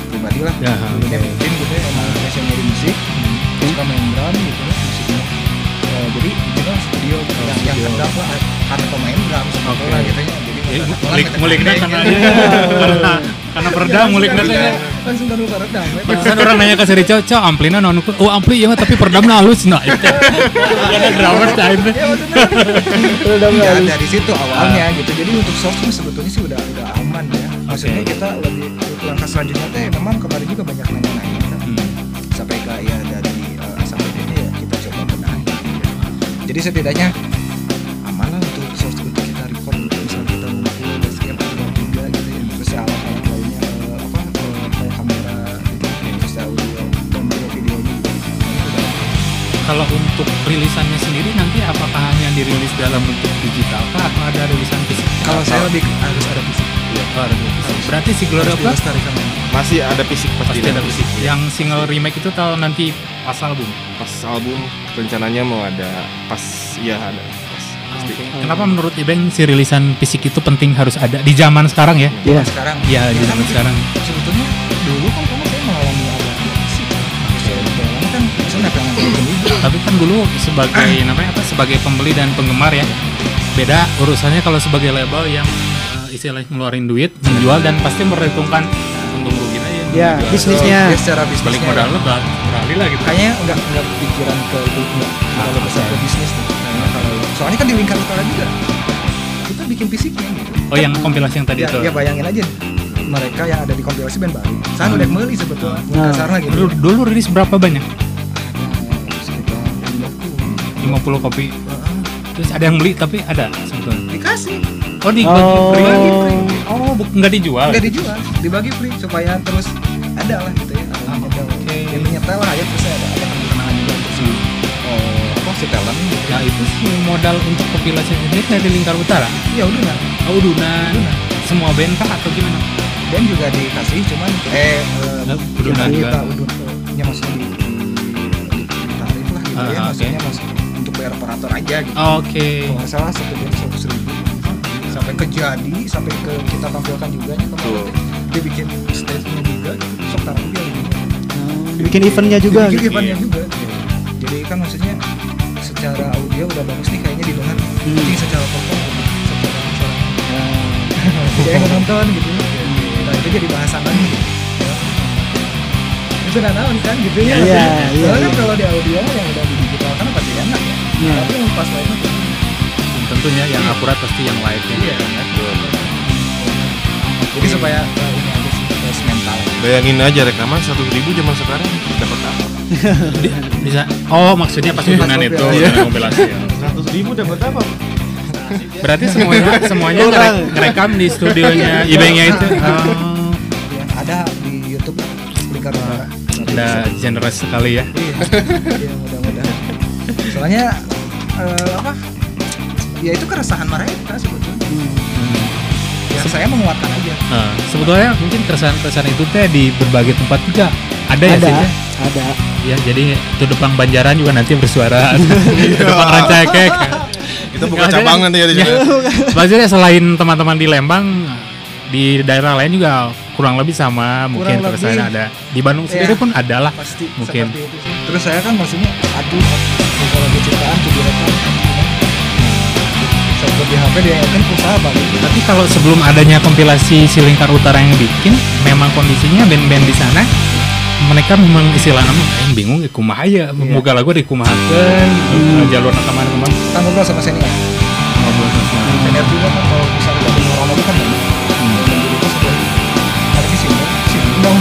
pribadi lah Ya, Dulunya oke. bikin gitu ya emang passionnya di musik suka main drum gitu ya musiknya ya Eh, jadi kita studio yang yang kedap lah karena pemain drum sama Oke. bola gitu ya jadi Ya, nguliknya pendek karena karena karena peredam ngulik Langsung nanti. dari- langsung dari peredam ya. Barusan orang nanya ke Seri Coco, amplina non oh ampli ya tapi peredamnya halus nah itu. Karena drummer time. Ya maksudnya ya dari situ awalnya gitu jadi untuk source sebetulnya sih udah udah aman ya maksudnya kita lebih langkah selanjutnya teh memang kemarin juga banyak nanya-nanya Hmm. sampai ke ya dari asal ini ya kita coba benahi jadi setidaknya Kalau untuk rilisannya sendiri nanti apakah hanya dirilis dalam bentuk digital kah atau ada rilisan fisik? kalau saya lebih ke- harus ada fisik Oh, ada fisik. Berarti si Glory harus of God dilestarikan Masih ada fisik pasti. pasti ada fisik. Yang single remake itu tahun nanti pas album. Pas album rencananya mau ada pas ya ada pas. Pasti. Kenapa menurut Ibeng si rilisan fisik itu penting harus ada di zaman sekarang ya? Iya. sekarang Iya, di zaman sekarang. sebetulnya dulu kan Tapi kan dulu sebagai namanya apa? Sebagai pembeli dan penggemar ya. Beda urusannya kalau sebagai label yang eh, istilahnya ngeluarin duit, menjual dan pasti memperhitungkan untung ruginya ya. Ya, menjual. bisnisnya. dia secara balik bisnisnya modal lo berat beralih lah gitu. kayaknya nggak nggak pikiran ke itu nggak kalau besar ke bisnis tuh kayaknya kalau soalnya kan di lingkar utara juga kita bikin fisiknya gitu Oh yang kompilasi yang tadi ya, itu. ya bayangin aja mereka yang ada di kompilasi band Bali saya udah beli sebetulnya Nah. kasarnya gitu Dulu, dulu rilis berapa banyak? Ada sekitar 50 50 kopi. Terus ada yang beli tapi ada sebetulnya. dikasih Oh di Oh. dibagi free. Oh bu- nggak dijual. nggak dijual dibagi free supaya terus ada lah gitu ya ada nyetel oke. yang nyetel lah ya terus ada ada kenangan juga untuk si oh, apa si talent gitu Nah itu sih modal untuk kompilasi ini dari lingkar utara. ya udah nah Oh Udunan. Semua band kah atau gimana? dan juga dikasih cuman eh Nah, eh, udunan kita juga. udun nya maksudnya di, di, di tarif lah gitu Ah, ya oke. maksudnya operator aja gitu. Oke. kalau nggak salah satu band seratus ribu. Sampai ke jadi sampai ke kita tampilkan juga nya kemarin dia bikin stage-nya juga sok taruh dia gitu Bikin eventnya juga. Bikin gitu. eventnya juga. Jadi kan maksudnya secara audio udah bagus nih kayaknya didengar Hmm. tapi secara perform gitu, secara suara. Jadi yang nonton gitu. Nah itu jadi bahasan lagi. Itu udah tahu kan gitu ya. Iya, iya, Soalnya kan iya. kalau di audio yang udah di digital kan pasti enak ya Iya. tapi yang pas lainnya Tentunya yang akurat pasti yang live iya jadi supaya uh, ini aja sih tes mental Bayangin aja rekaman 100 ribu zaman sekarang dapat apa? Bisa. Oh maksudnya pas udunan Pas itu ya. 100 ribu dapat apa? Berarti semuanya semuanya ngerek- ngerekam di studionya Ibengnya itu. Oh, ya, ada di YouTube lingkar Udah generous sekali ya. iya iya mudah-mudahan soalnya eh, apa ya itu keresahan mereka sebetulnya ya saya menguatkan aja Nah, sebetulnya mungkin keresahan-keresahan itu teh di berbagai tempat juga ada ya Ada, sih Teh? ada. ya jadi Tudepang Banjaran juga nanti bersuara Tudepang Rancakek Kita buka cabangan ya di Ya. situ. Maksudnya selain teman-teman di Lembang di daerah lain juga kurang lebih sama mungkin Kurang keresahan lebih. ada di Bandung sendiri Ya. pun ada lah pasti Mungkin. terus saya kan maksudnya aduh kalau ciptaan tuh direkam di HP dia kan usaha banget tapi kalau sebelum adanya kompilasi si Lingkar Utara yang bikin memang kondisinya band-band di sana mereka memang istilahnya mah aing bingung ya kumaha ya moga lagu dikumahakeun jalur rekaman ke mana kita ngobrol sama senior. Ngobrol sama senior juga kan kalau misalnya kita dengar orang itu kan single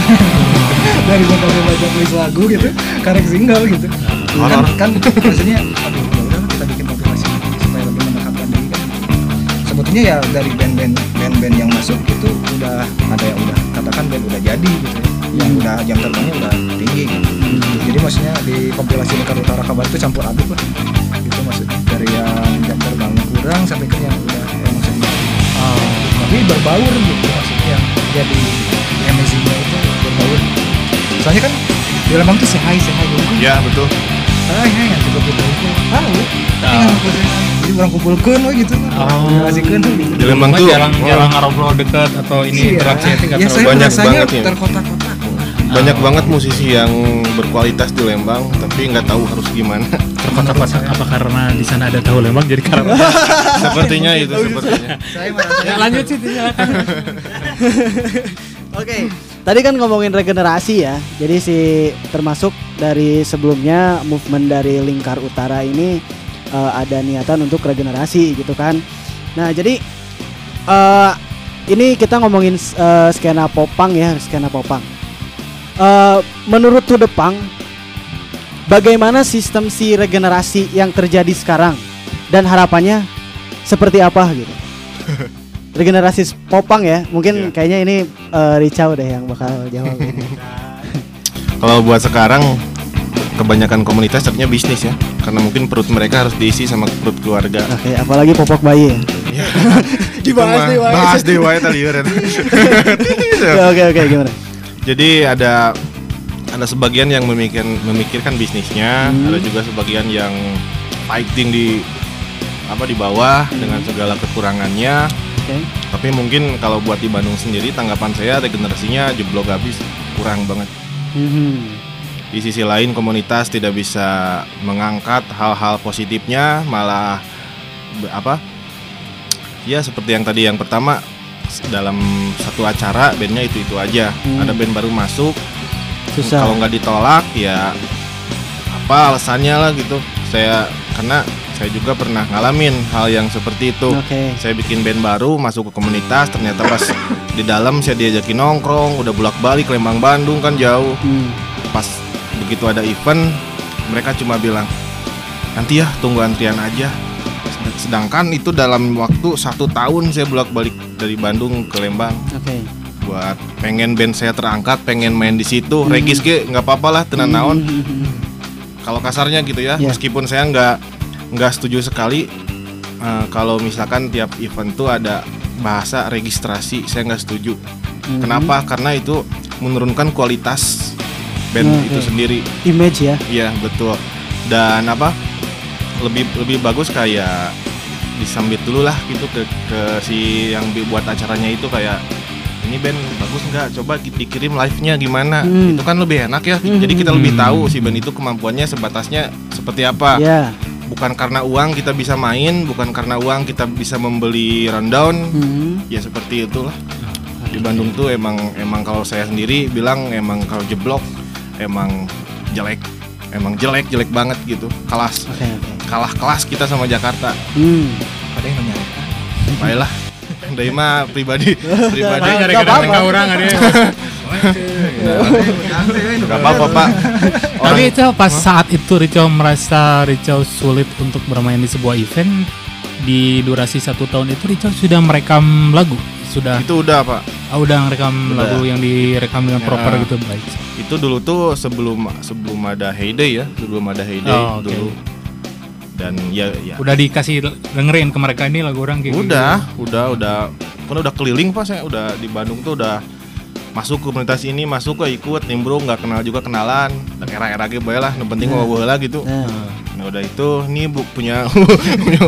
dari bakal banyak tulis lagu gitu. Karek single gitu. Kan kan maksudnya aduh ya udah kita bikin kompilasi supaya lebih mendekatkan diri kan. Sebetulnya ya dari band-band band-band yang masuk itu udah ada yang udah katakan band udah jadi gitu ya. Yang udah jam terbangnya udah tinggi gitu. jadi maksudnya di kompilasi Lingkar Utara Kabar itu campur aduk lah. Gitu maksudnya dari yang jam terbang kurang sampai ke yang udah yang maksudnya tapi berbaur gitu maksudnya yang jadi amazingnya itu berbaur soalnya kan di Lembang tuh sehai sehai dulu Ya betul. ah ya yang juga kumpul tahu Tahu. Jadi orang kumpulkan we gitu Oh. relasikan gitu Di Lembang tuh jarang oh, jarang ngobrol deket atau ini Iya. interaksi itu nggak ya banyak banget ya. terkotak-kotak banyak banget musisi yang berkualitas di Lembang tapi nggak tahu harus gimana Apa, apa karena di sana ada tahu lembang jadi karena sepertinya itu sepertinya Saya ya, lanjut sih silakan. Oke, tadi kan ngomongin regenerasi ya. Jadi si termasuk dari sebelumnya movement dari Lingkar Utara ini eh, ada niatan untuk regenerasi gitu kan. Nah, jadi eh ini kita ngomongin eh, skena popang ya, skena popang. Eh, menurut The Punk, bagaimana sistem si regenerasi yang terjadi sekarang dan harapannya seperti apa gitu? regenerasi popang ya mungkin Iya. kayaknya ini eh, Ricau deh yang bakal jawab ini. kalau buat sekarang kebanyakan komunitas tetapnya bisnis ya karena mungkin perut mereka harus diisi sama perut keluarga oke apalagi popok bayi ya Dibahas deh, mah Wai. bahas deh wae tadi. Ya, oke oke gimana jadi ada ada sebagian yang memikirkan memikirkan bisnisnya Hmm. ada juga sebagian yang fighting di apa di bawah Hmm. dengan segala kekurangannya oke. Tapi mungkin kalau buat di Bandung sendiri tanggapan saya regenerasinya jeblok habis kurang banget. Mhm. di sisi lain komunitas tidak bisa mengangkat hal-hal positifnya malah apa? Ya seperti yang tadi yang pertama dalam satu acara bandnya itu itu aja. Hmm. ada band baru masuk. Susah. Kalau nggak ditolak ya apa alasannya lah gitu. Saya karena saya juga pernah ngalamin hal yang seperti itu oke saya bikin band baru masuk ke komunitas ternyata pas di dalam saya diajakin nongkrong udah bolak balik Lembang Bandung kan jauh Hmm. pas begitu ada event mereka cuma bilang nanti ya tunggu antrian aja sedangkan itu dalam waktu satu tahun saya bolak balik dari Bandung ke Lembang oke buat pengen band saya terangkat pengen main di situ Hmm. regis ge nggak apa-apa lah tenan naon Mhm. kalau kasarnya gitu ya Iya. meskipun saya nggak nggak setuju sekali eh, kalau misalkan tiap event tuh ada bahasa registrasi saya nggak setuju Mhm. kenapa karena itu menurunkan kualitas band Hmm, itu oke. sendiri image ya Iya betul. Dan apa lebih lebih bagus kayak disambit dulu lah gitu ke ke si yang buat acaranya itu kayak ini band bagus nggak? Coba ki- dikirim live-nya gimana? Hmm. Itu kan lebih enak ya. Hmm. Jadi kita lebih Hmm. tahu si band itu kemampuannya sebatasnya seperti apa. ya Bukan karena uang kita bisa main, bukan karena uang kita bisa membeli rundown. Mhm. Ya seperti itulah. Di Bandung tuh emang emang kalau saya sendiri bilang emang kalau jeblok emang jelek. Emang jelek jelek banget gitu. Kelas oke kalah kelas kita sama Jakarta. Hmm. ada yang menyalahkan. Baiklah. Dari mah pribadi pribadi ke orang ada. Gak apa-apa Pak. Tapi itu pas saat itu Rico merasa Rico sulit untuk bermain di sebuah event di durasi satu tahun itu Rico sudah merekam lagu sudah itu udah Pak. ah, udah Udah. lagu yang direkam dengan Ya. proper gitu baik. Itu dulu tuh sebelum sebelum ada Heyday ya, sebelum ada Heyday Oh, oke. dulu. Dan ya ya. Udah dikasih dengerin ke mereka ini lagu orang kayak Udah, udah, udah, kan udah keliling pak saya, udah di Bandung tuh udah masuk komunitas ini, masuk ke ikut, nimbrung, nggak kenal juga kenalan, dan era-era ge bae lah, yang penting Nah. ngobrol lah gitu. Nah. Nah udah itu, nih bu punya punya,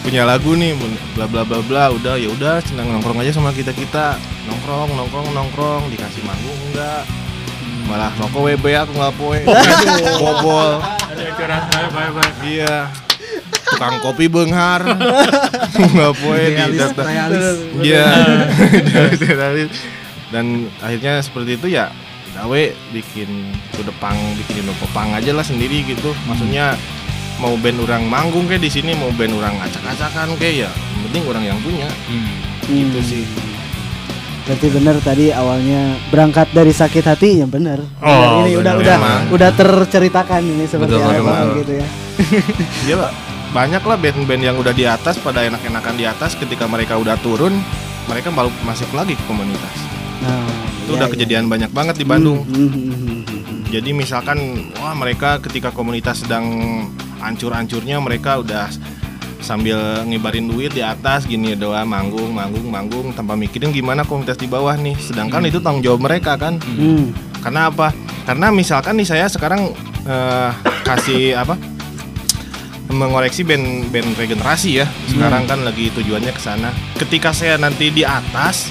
punya lagu nih, bla bla bla bla, udah ya udah, senang nongkrong aja sama kita kita, nongkrong nongkrong nongkrong, dikasih manggung enggak, malah rokok WB aku nggak poe, bobol, iya, tukang kopi benghar, nggak poe di Realis, data. Iya. Realis. Dan akhirnya seperti itu ya gawe bikin to Pang, bikin Pang aja lah sendiri gitu. Maksudnya mau band orang manggung kayak di sini, mau band orang acak-acakan kayak ya, yang penting orang yang punya. Hmm. Gitu Hmm. sih. Berarti benar tadi awalnya berangkat dari sakit hati yang benar. Oh, ini udah benar. udah udah terceritakan ini seperti Betul, apa gitu ya. Iya Pak. Banyak lah band-band yang udah di atas pada enak-enakan di atas ketika mereka udah turun, mereka baru masuk lagi ke komunitas. Nah, Itu iya, udah iya. kejadian banyak banget di Bandung. Hmm, hmm, hmm, hmm, hmm. Jadi misalkan wah mereka ketika komunitas sedang ancur-ancurnya mereka udah sambil ngibarin duit di atas gini doa manggung manggung manggung tanpa mikirin gimana komunitas di bawah nih. Sedangkan itu tanggung jawab mereka kan. Hmm. Karena apa? Karena misalkan nih saya sekarang eh, kasih apa? Mengoreksi band-band regenerasi ya. Sekarang kan lagi tujuannya ke sana. Ketika saya nanti di atas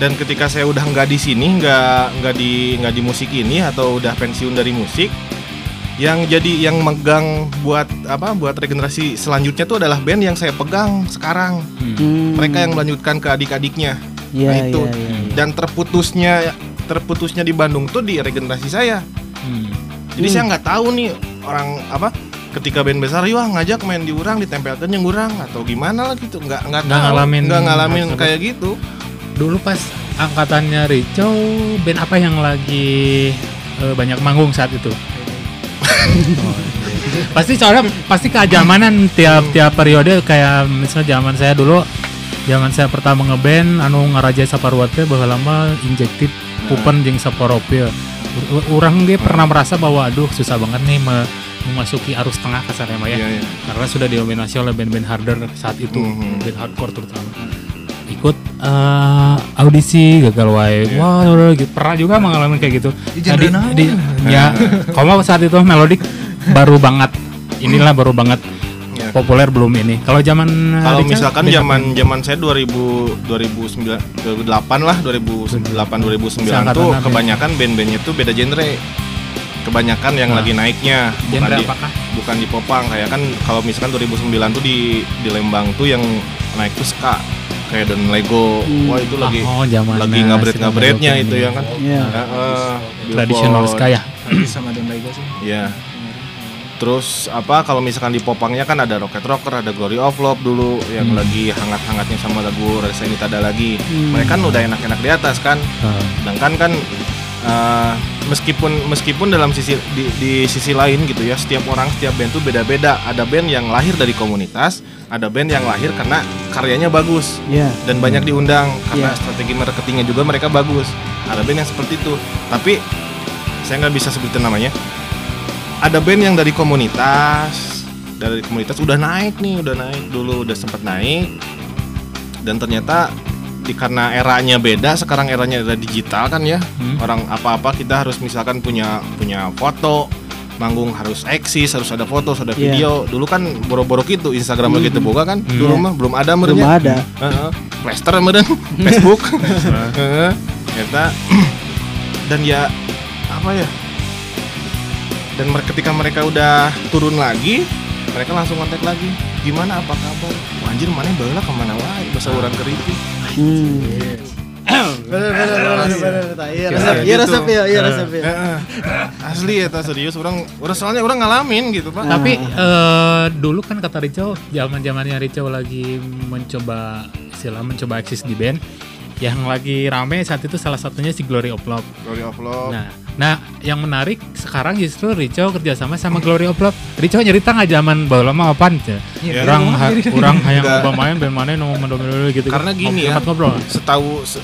dan ketika saya udah nggak di sini nggak nggak di nggak di musik ini atau udah pensiun dari musik yang jadi yang megang buat apa buat regenerasi selanjutnya tuh adalah band yang saya pegang sekarang Hmm. mereka yang melanjutkan ke adik-adiknya Iya, nah itu iya, iya. dan terputusnya terputusnya di Bandung tuh di regenerasi saya Hmm. jadi Hmm. saya nggak tahu nih orang apa ketika band besar yuk ah, ngajak main di urang ditempelkan yang urang atau gimana lah gitu. Nggak nggak Nggak ngalamin nggak ngalamin kayak gitu. Dulu pas angkatannya Rico, band apa yang lagi eh, banyak manggung saat itu? pasti soalnya pasti keajamanan tiap tiap periode. Kayak misalnya zaman saya dulu zaman saya pertama ngeband anu ngaraja saparwat teh baheula lama injektif pupen jeung saporopil U- urang ge pernah merasa bahwa aduh susah banget nih me- memasuki arus tengah kasarnya mah ya Iya, iya. karena sudah didominasi oleh band-band harder saat itu Mhm. band hardcore terutama ikut eh, audisi gagal wae Iya. wah udah gitu. pernah juga mengalami kayak gitu Di genre naon? ya kalau saat itu melodik baru banget inilah baru banget Iya. populer belum ini kalau zaman Kalau misalkan zaman zaman saya 2000 2009 2008 lah 2008 2009 Seangkatan tuh ya? kebanyakan band-bandnya tuh beda genre. Kebanyakan yang Nah. lagi naiknya bukan genre di apakah bukan di Popang kayak kan kalau misalkan 2009 tuh di di Lembang tuh yang naik tuh ska kayak Don Lego. Hmm. Wah itu lagi oh zaman lagi ngabret-ngabretnya itu ya kan. Iya. Heeh, tradisional Billboard. ska ya sama Don Lego sih Iya. Terus apa kalau misalkan di Popangnya kan ada Rocket Rocker, ada Glory of Love dulu yang Hmm. lagi hangat-hangatnya sama lagu Rasa Ini Tada lagi. Hmm. Mereka kan udah enak-enak di atas kan. Eh, Sedangkan kan eh, meskipun meskipun dalam sisi di, di sisi lain gitu ya, setiap orang setiap band tuh beda-beda. Ada band yang lahir dari komunitas, ada band yang lahir karena karyanya bagus Iya. dan banyak diundang karena Iya. strategi marketingnya juga mereka bagus. Ada band yang seperti itu. Tapi saya nggak bisa sebutin namanya. Ada band yang dari komunitas, dari komunitas udah naik nih, udah naik dulu, udah sempat naik. Dan ternyata di karena eranya beda, sekarang eranya ada digital kan ya. Hmm. Orang apa-apa kita harus misalkan punya punya foto, manggung harus eksis, harus ada foto, harus ada Iya. video. Dulu kan boro-boro gitu, Instagram lagi gitu boga kan. Hmm. Dulu mah belum ada Belum merenya. ada. Heeh. Plaster meureun Facebook. Heeh. Eta dan ya apa ya? Dan ketika mereka udah turun lagi, mereka langsung kontak lagi. Gimana apa kabar? Anjir mana baheula ke mana wae bahasa urang keriti. Hmm. Bener bener bener bener bener. Iya resep, iya Gitu. resep ya, iya resep ya. Heeh. Asli eta serius orang orang soalnya orang ngalamin gitu, Pak. tapi eh, dulu kan kata Rico zaman zamannya Rico lagi mencoba istilah mencoba eksis di band yang lagi rame saat itu salah satunya si Glory of Love Glory of Love. Nah, nah yang menarik sekarang justru Rico kerjasama sama Glory of Love. Rico nyerita nggak zaman bahwa lama apaan ya? Iya. Orang ha, orang hayang coba main band mana mau mendominasi gitu. Karena gini ya. Ngobrol. setahu se-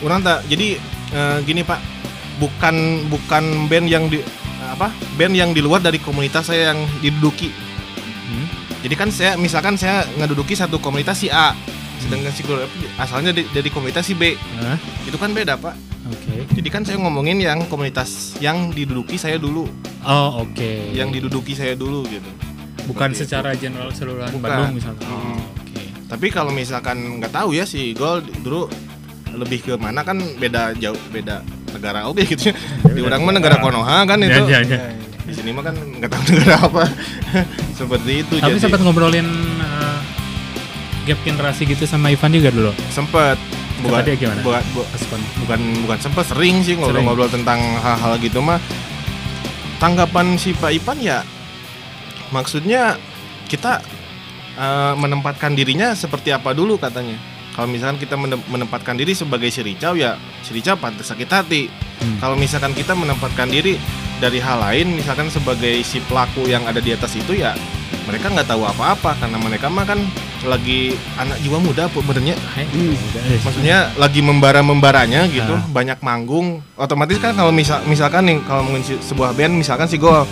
orang tak jadi eh, gini pak bukan bukan band yang di apa band yang di luar dari komunitas saya yang diduduki Hmm. jadi kan saya misalkan saya ngeduduki satu komunitas si A sedangkan si Glory asalnya di- dari komunitas si B Hah? itu kan beda pak Oke. jadi kan saya ngomongin yang komunitas yang diduduki saya dulu Oh oke. yang diduduki saya dulu gitu bukan Seperti itu. secara general keseluruhan Bukan. Bandung misalnya. Hmm. Oh, oke. Tapi kalau misalkan nggak tahu ya si Gol dulu lebih ke mana kan beda jauh beda negara oke gitu ya. Di orang mah negara Konoha kan itu. Ya, ya, ya. Di sini mah kan nggak tahu negara apa. Seperti itu Tapi jadi sempat ngobrolin eh, gap generasi gitu sama Ivan juga dulu. sempet bukan dia gimana? bukan bu- bukan bukan sempet sering sih ngobrol-ngobrol tentang hal-hal gitu mah. Tanggapan si Pak Ipan ya maksudnya kita eh, menempatkan dirinya seperti apa dulu katanya. Kalau misalkan kita menem- menempatkan diri sebagai si Ricau ya si Ricau pantas sakit hati. Hmm. Kalau misalkan kita menempatkan diri dari hal lain, misalkan sebagai si pelaku yang ada di atas itu ya mereka nggak tahu apa-apa karena mereka mah kan lagi anak jiwa muda sebenarnya Hai, Hmm. maksudnya lagi membara-membaranya gitu Ah. banyak manggung otomatis kan kalau misal misalkan nih kalau mungkin sebuah band misalkan si Gol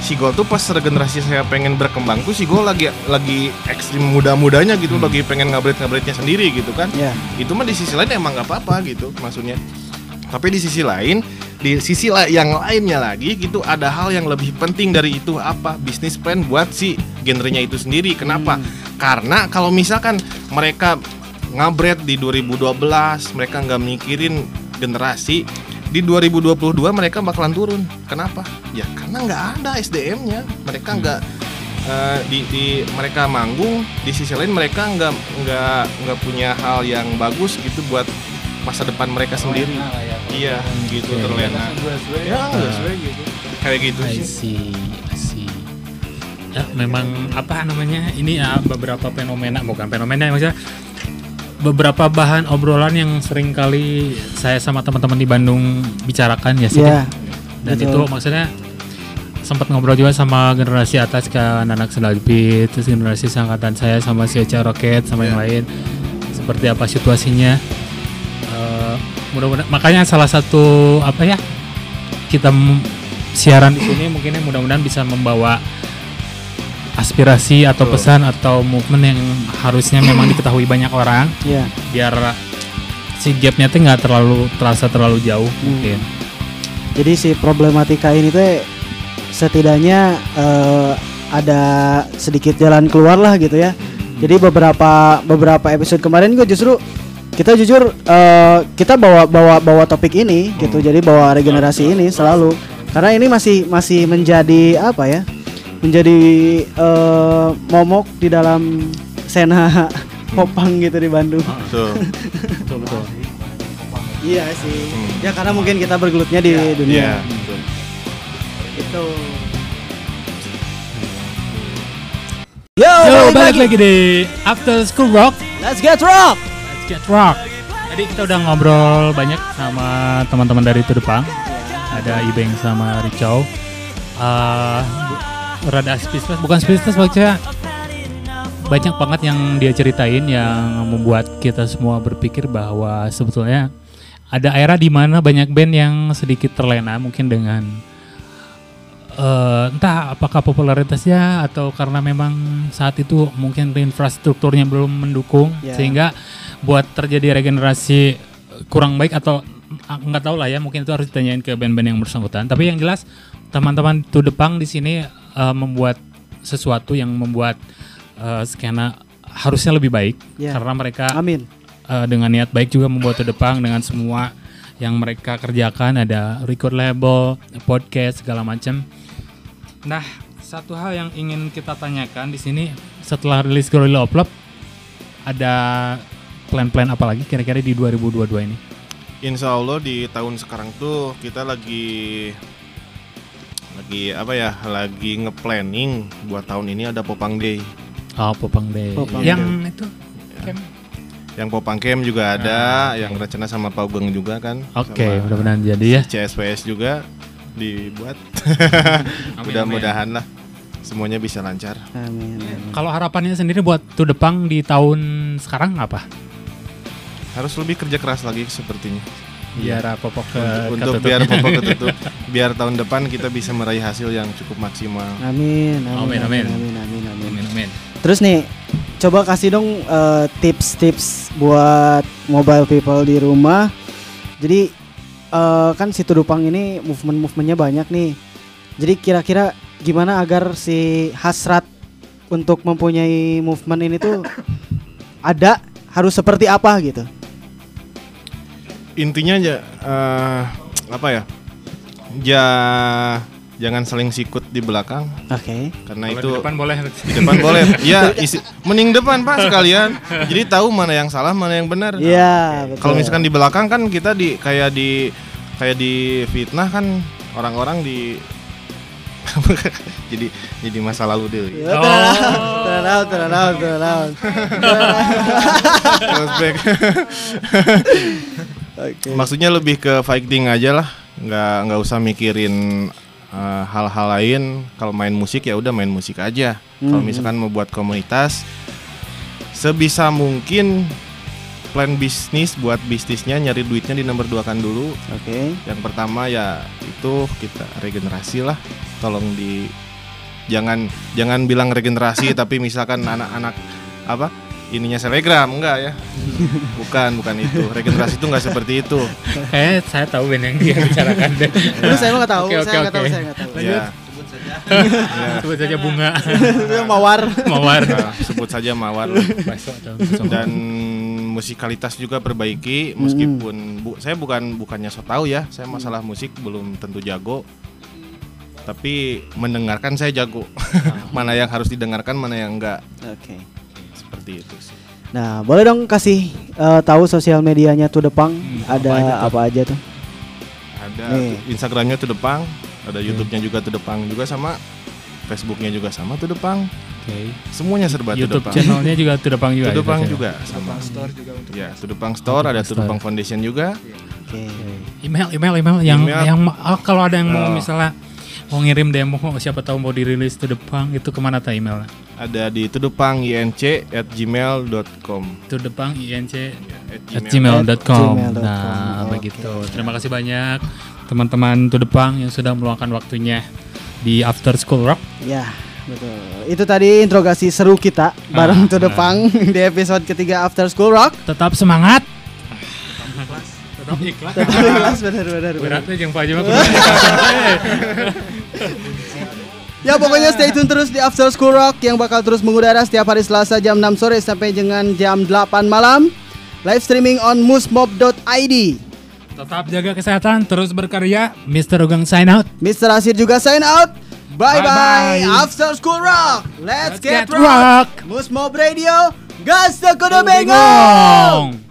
si Gol tuh pas regenerasi saya pengen berkembang tuh si Gol lagi lagi ekstrim muda-mudanya gitu Hmm. lagi pengen ngabret-ngabretnya sendiri gitu kan Ya. itu mah di sisi lain emang nggak apa-apa gitu maksudnya tapi di sisi lain di sisi yang lainnya lagi gitu ada hal yang lebih penting dari itu apa? Bisnis plan buat si genrenya itu sendiri. Kenapa? Hmm. karena kalau misalkan mereka ngabret di 2012 mereka nggak mikirin generasi di 2022 mereka bakalan turun. Kenapa? Ya karena nggak ada SDM-nya mereka nggak eh, di, di mereka manggung di sisi lain mereka nggak nggak nggak punya hal yang bagus gitu buat masa depan mereka sendiri iya gitu terlena ya nggak sesuai gitu kayak gitu I sih see, I see. Ya, memang apa namanya ini ya beberapa fenomena bukan fenomena maksudnya beberapa bahan obrolan yang sering kali saya sama teman-teman di Bandung bicarakan ya sih. Ya, Dan betul. itu maksudnya sempat ngobrol juga sama generasi atas ke anak Sedalpi, terus generasi seangkatan saya sama si Eca Rocket sama yang lain. Seperti apa situasinya? Mudah-mudahan makanya salah satu apa ya kita siaran di sini mungkin mudah-mudahan bisa membawa aspirasi atau Betul. pesan atau movement yang harusnya memang diketahui banyak orang ya. biar si gapnya tuh nggak terlalu terasa terlalu jauh mungkin. Jadi si problematika ini teh setidaknya eh, ada sedikit jalan keluar lah gitu ya. Jadi beberapa beberapa episode kemarin gue justru kita jujur eh, kita bawa bawa bawa topik ini gitu. Jadi bawa regenerasi ini selalu karena ini masih masih menjadi apa ya? Menjadi eh, momok di dalam sena popang gitu di Bandung. Betul. Betul betul. Iya sih. Hmm. Ya karena mungkin kita bergelutnya di Iya, dunia. betul. Itu. Yo, Yo, balik, balik lagi. lagi di After School Rock. Let's get rock. Get rock. Tadi kita udah ngobrol banyak sama teman-teman dari Tudepang. Ada Ibeng sama Ricau. Eh, bu- rada speechless, bukan speechless maksudnya banyak banget yang dia ceritain yang membuat kita semua berpikir bahwa sebetulnya ada era di mana banyak band yang sedikit terlena mungkin dengan eh, entah apakah popularitasnya atau karena memang saat itu mungkin infrastrukturnya belum mendukung Ya. sehingga buat terjadi regenerasi kurang baik atau ah, nggak tahu lah ya mungkin itu harus ditanyain ke band-band yang bersangkutan tapi yang jelas teman-teman To Depang di sini eh, membuat sesuatu yang membuat eh, skena harusnya lebih baik Ya. karena mereka Amin. eh, dengan niat baik juga membuat To Depang dengan semua yang mereka kerjakan ada record label, podcast segala macam. Nah, satu hal yang ingin kita tanyakan di sini setelah rilis Gorilla of Love ada plan-plan apa lagi kira-kira di 2022 ini? Insya Allah di tahun sekarang tuh kita lagi lagi apa ya lagi nge-planning buat tahun ini ada Popang Day Oh, Popang Day. Popang yang Day. itu yang Popang Camp juga ada yang rencana sama Pak Ugeng juga kan Oke, sama mudah-mudahan jadi ya. CSPS juga dibuat mudah-mudahan lah semuanya bisa lancar Amin. amin. Kalau harapannya sendiri buat To Depang di tahun sekarang apa? harus lebih kerja keras lagi sepertinya Biar Popok ke untuk ketutup. biar Popok ketutup biar tahun depan kita bisa meraih hasil yang cukup maksimal Amin. Amin. Amin, amin. Amin. Amin. Amin. Amin, amin. Terus nih, coba kasih dong eh, tips-tips buat mobile people di rumah. Jadi eh, kan si Tudupang ini movement-movementnya banyak nih. Jadi kira-kira gimana agar si hasrat untuk mempunyai movement ini tuh ada harus seperti apa gitu? intinya aja eh, apa ya ja jangan saling sikut di belakang Oke. karena Kalau itu di depan boleh. di depan boleh ya isi, mending depan pak sekalian jadi tahu mana yang salah mana yang benar Iya, betul. kalau misalkan di belakang kan kita di kayak di kayak di fitnah kan orang-orang di jadi jadi masa lalu deh Ya, tenang. Flashback. Oke. Maksudnya lebih ke fighting aja lah, nggak nggak usah mikirin uh, hal-hal lain. Kalau main musik ya udah main musik aja. Kalau Mhm. misalkan mau buat komunitas, sebisa mungkin plan bisnis buat bisnisnya nyari duitnya di nomor dua kan dulu. Oke. Yang pertama ya itu kita regenerasi lah. Tolong di jangan jangan bilang regenerasi tapi misalkan anak-anak apa ininya selegram enggak ya? Bukan bukan itu. Regenerasi itu enggak seperti itu. Kayaknya saya tahu band yang dia bicarakan deh. Terus saya nggak tahu, Oke, oke, saya nggak tahu, oke. saya nggak tahu. ya Sebut saja. Bunga, mawar. mawar. nah, sebut saja mawar. Dan musikalitas juga perbaiki meskipun bu, saya bukan bukannya so tahu ya. Saya masalah musik belum tentu jago. Tapi mendengarkan saya jago. Mana yang harus didengarkan mana yang enggak. Oke. Seperti itu sih Nah, boleh dong kasih eh, tahu sosial medianya tuh Depang Hmm, ada apa aja tuh? apa aja tuh? ada Nih. Instagramnya tuh Depang ada YouTube-nya juga tuh Depang juga sama Facebooknya juga sama tuh Depang Oke. semuanya serba tuh YouTube Depang channelnya juga Tudepang juga. tuh Depang ya, juga Sama sama store juga untuk ya tuh Depang Store ada tuh Store. Depang Foundation juga Oke. Email, email, email yang Email. yang oh, kalau ada yang mau Oh. misalnya mau ngirim demo siapa tahu mau dirilis Tudepang itu ke mana tuh emailnya? ada di tudepanginc at gmail.com Tudepang inc at at gmail. gmail.com. Nah, Oke. begitu. Terima kasih banyak teman-teman Tudepang yang sudah meluangkan waktunya di After School Rock. Ya, betul. Itu tadi interogasi seru kita bareng Ah, tuh Depang di episode ketiga After School Rock. Tetap semangat. Tetap ikhlas. Tetap ikhlas benar benar. benar. Beratnya jeung Pak ikhlas. Ya pokoknya stay tune terus di After School Rock yang bakal terus mengudara setiap hari Selasa jam 6 sore sampai dengan jam 8 malam. Live streaming on musmob.id. Tetap jaga kesehatan, terus berkarya. Mr. Ugang sign out. Mr. Asir juga sign out. Bye bye. Bye-bye. After School Rock. Let's, Let's get, get rock. rock. Musmob Radio. Gas the kuda bengong.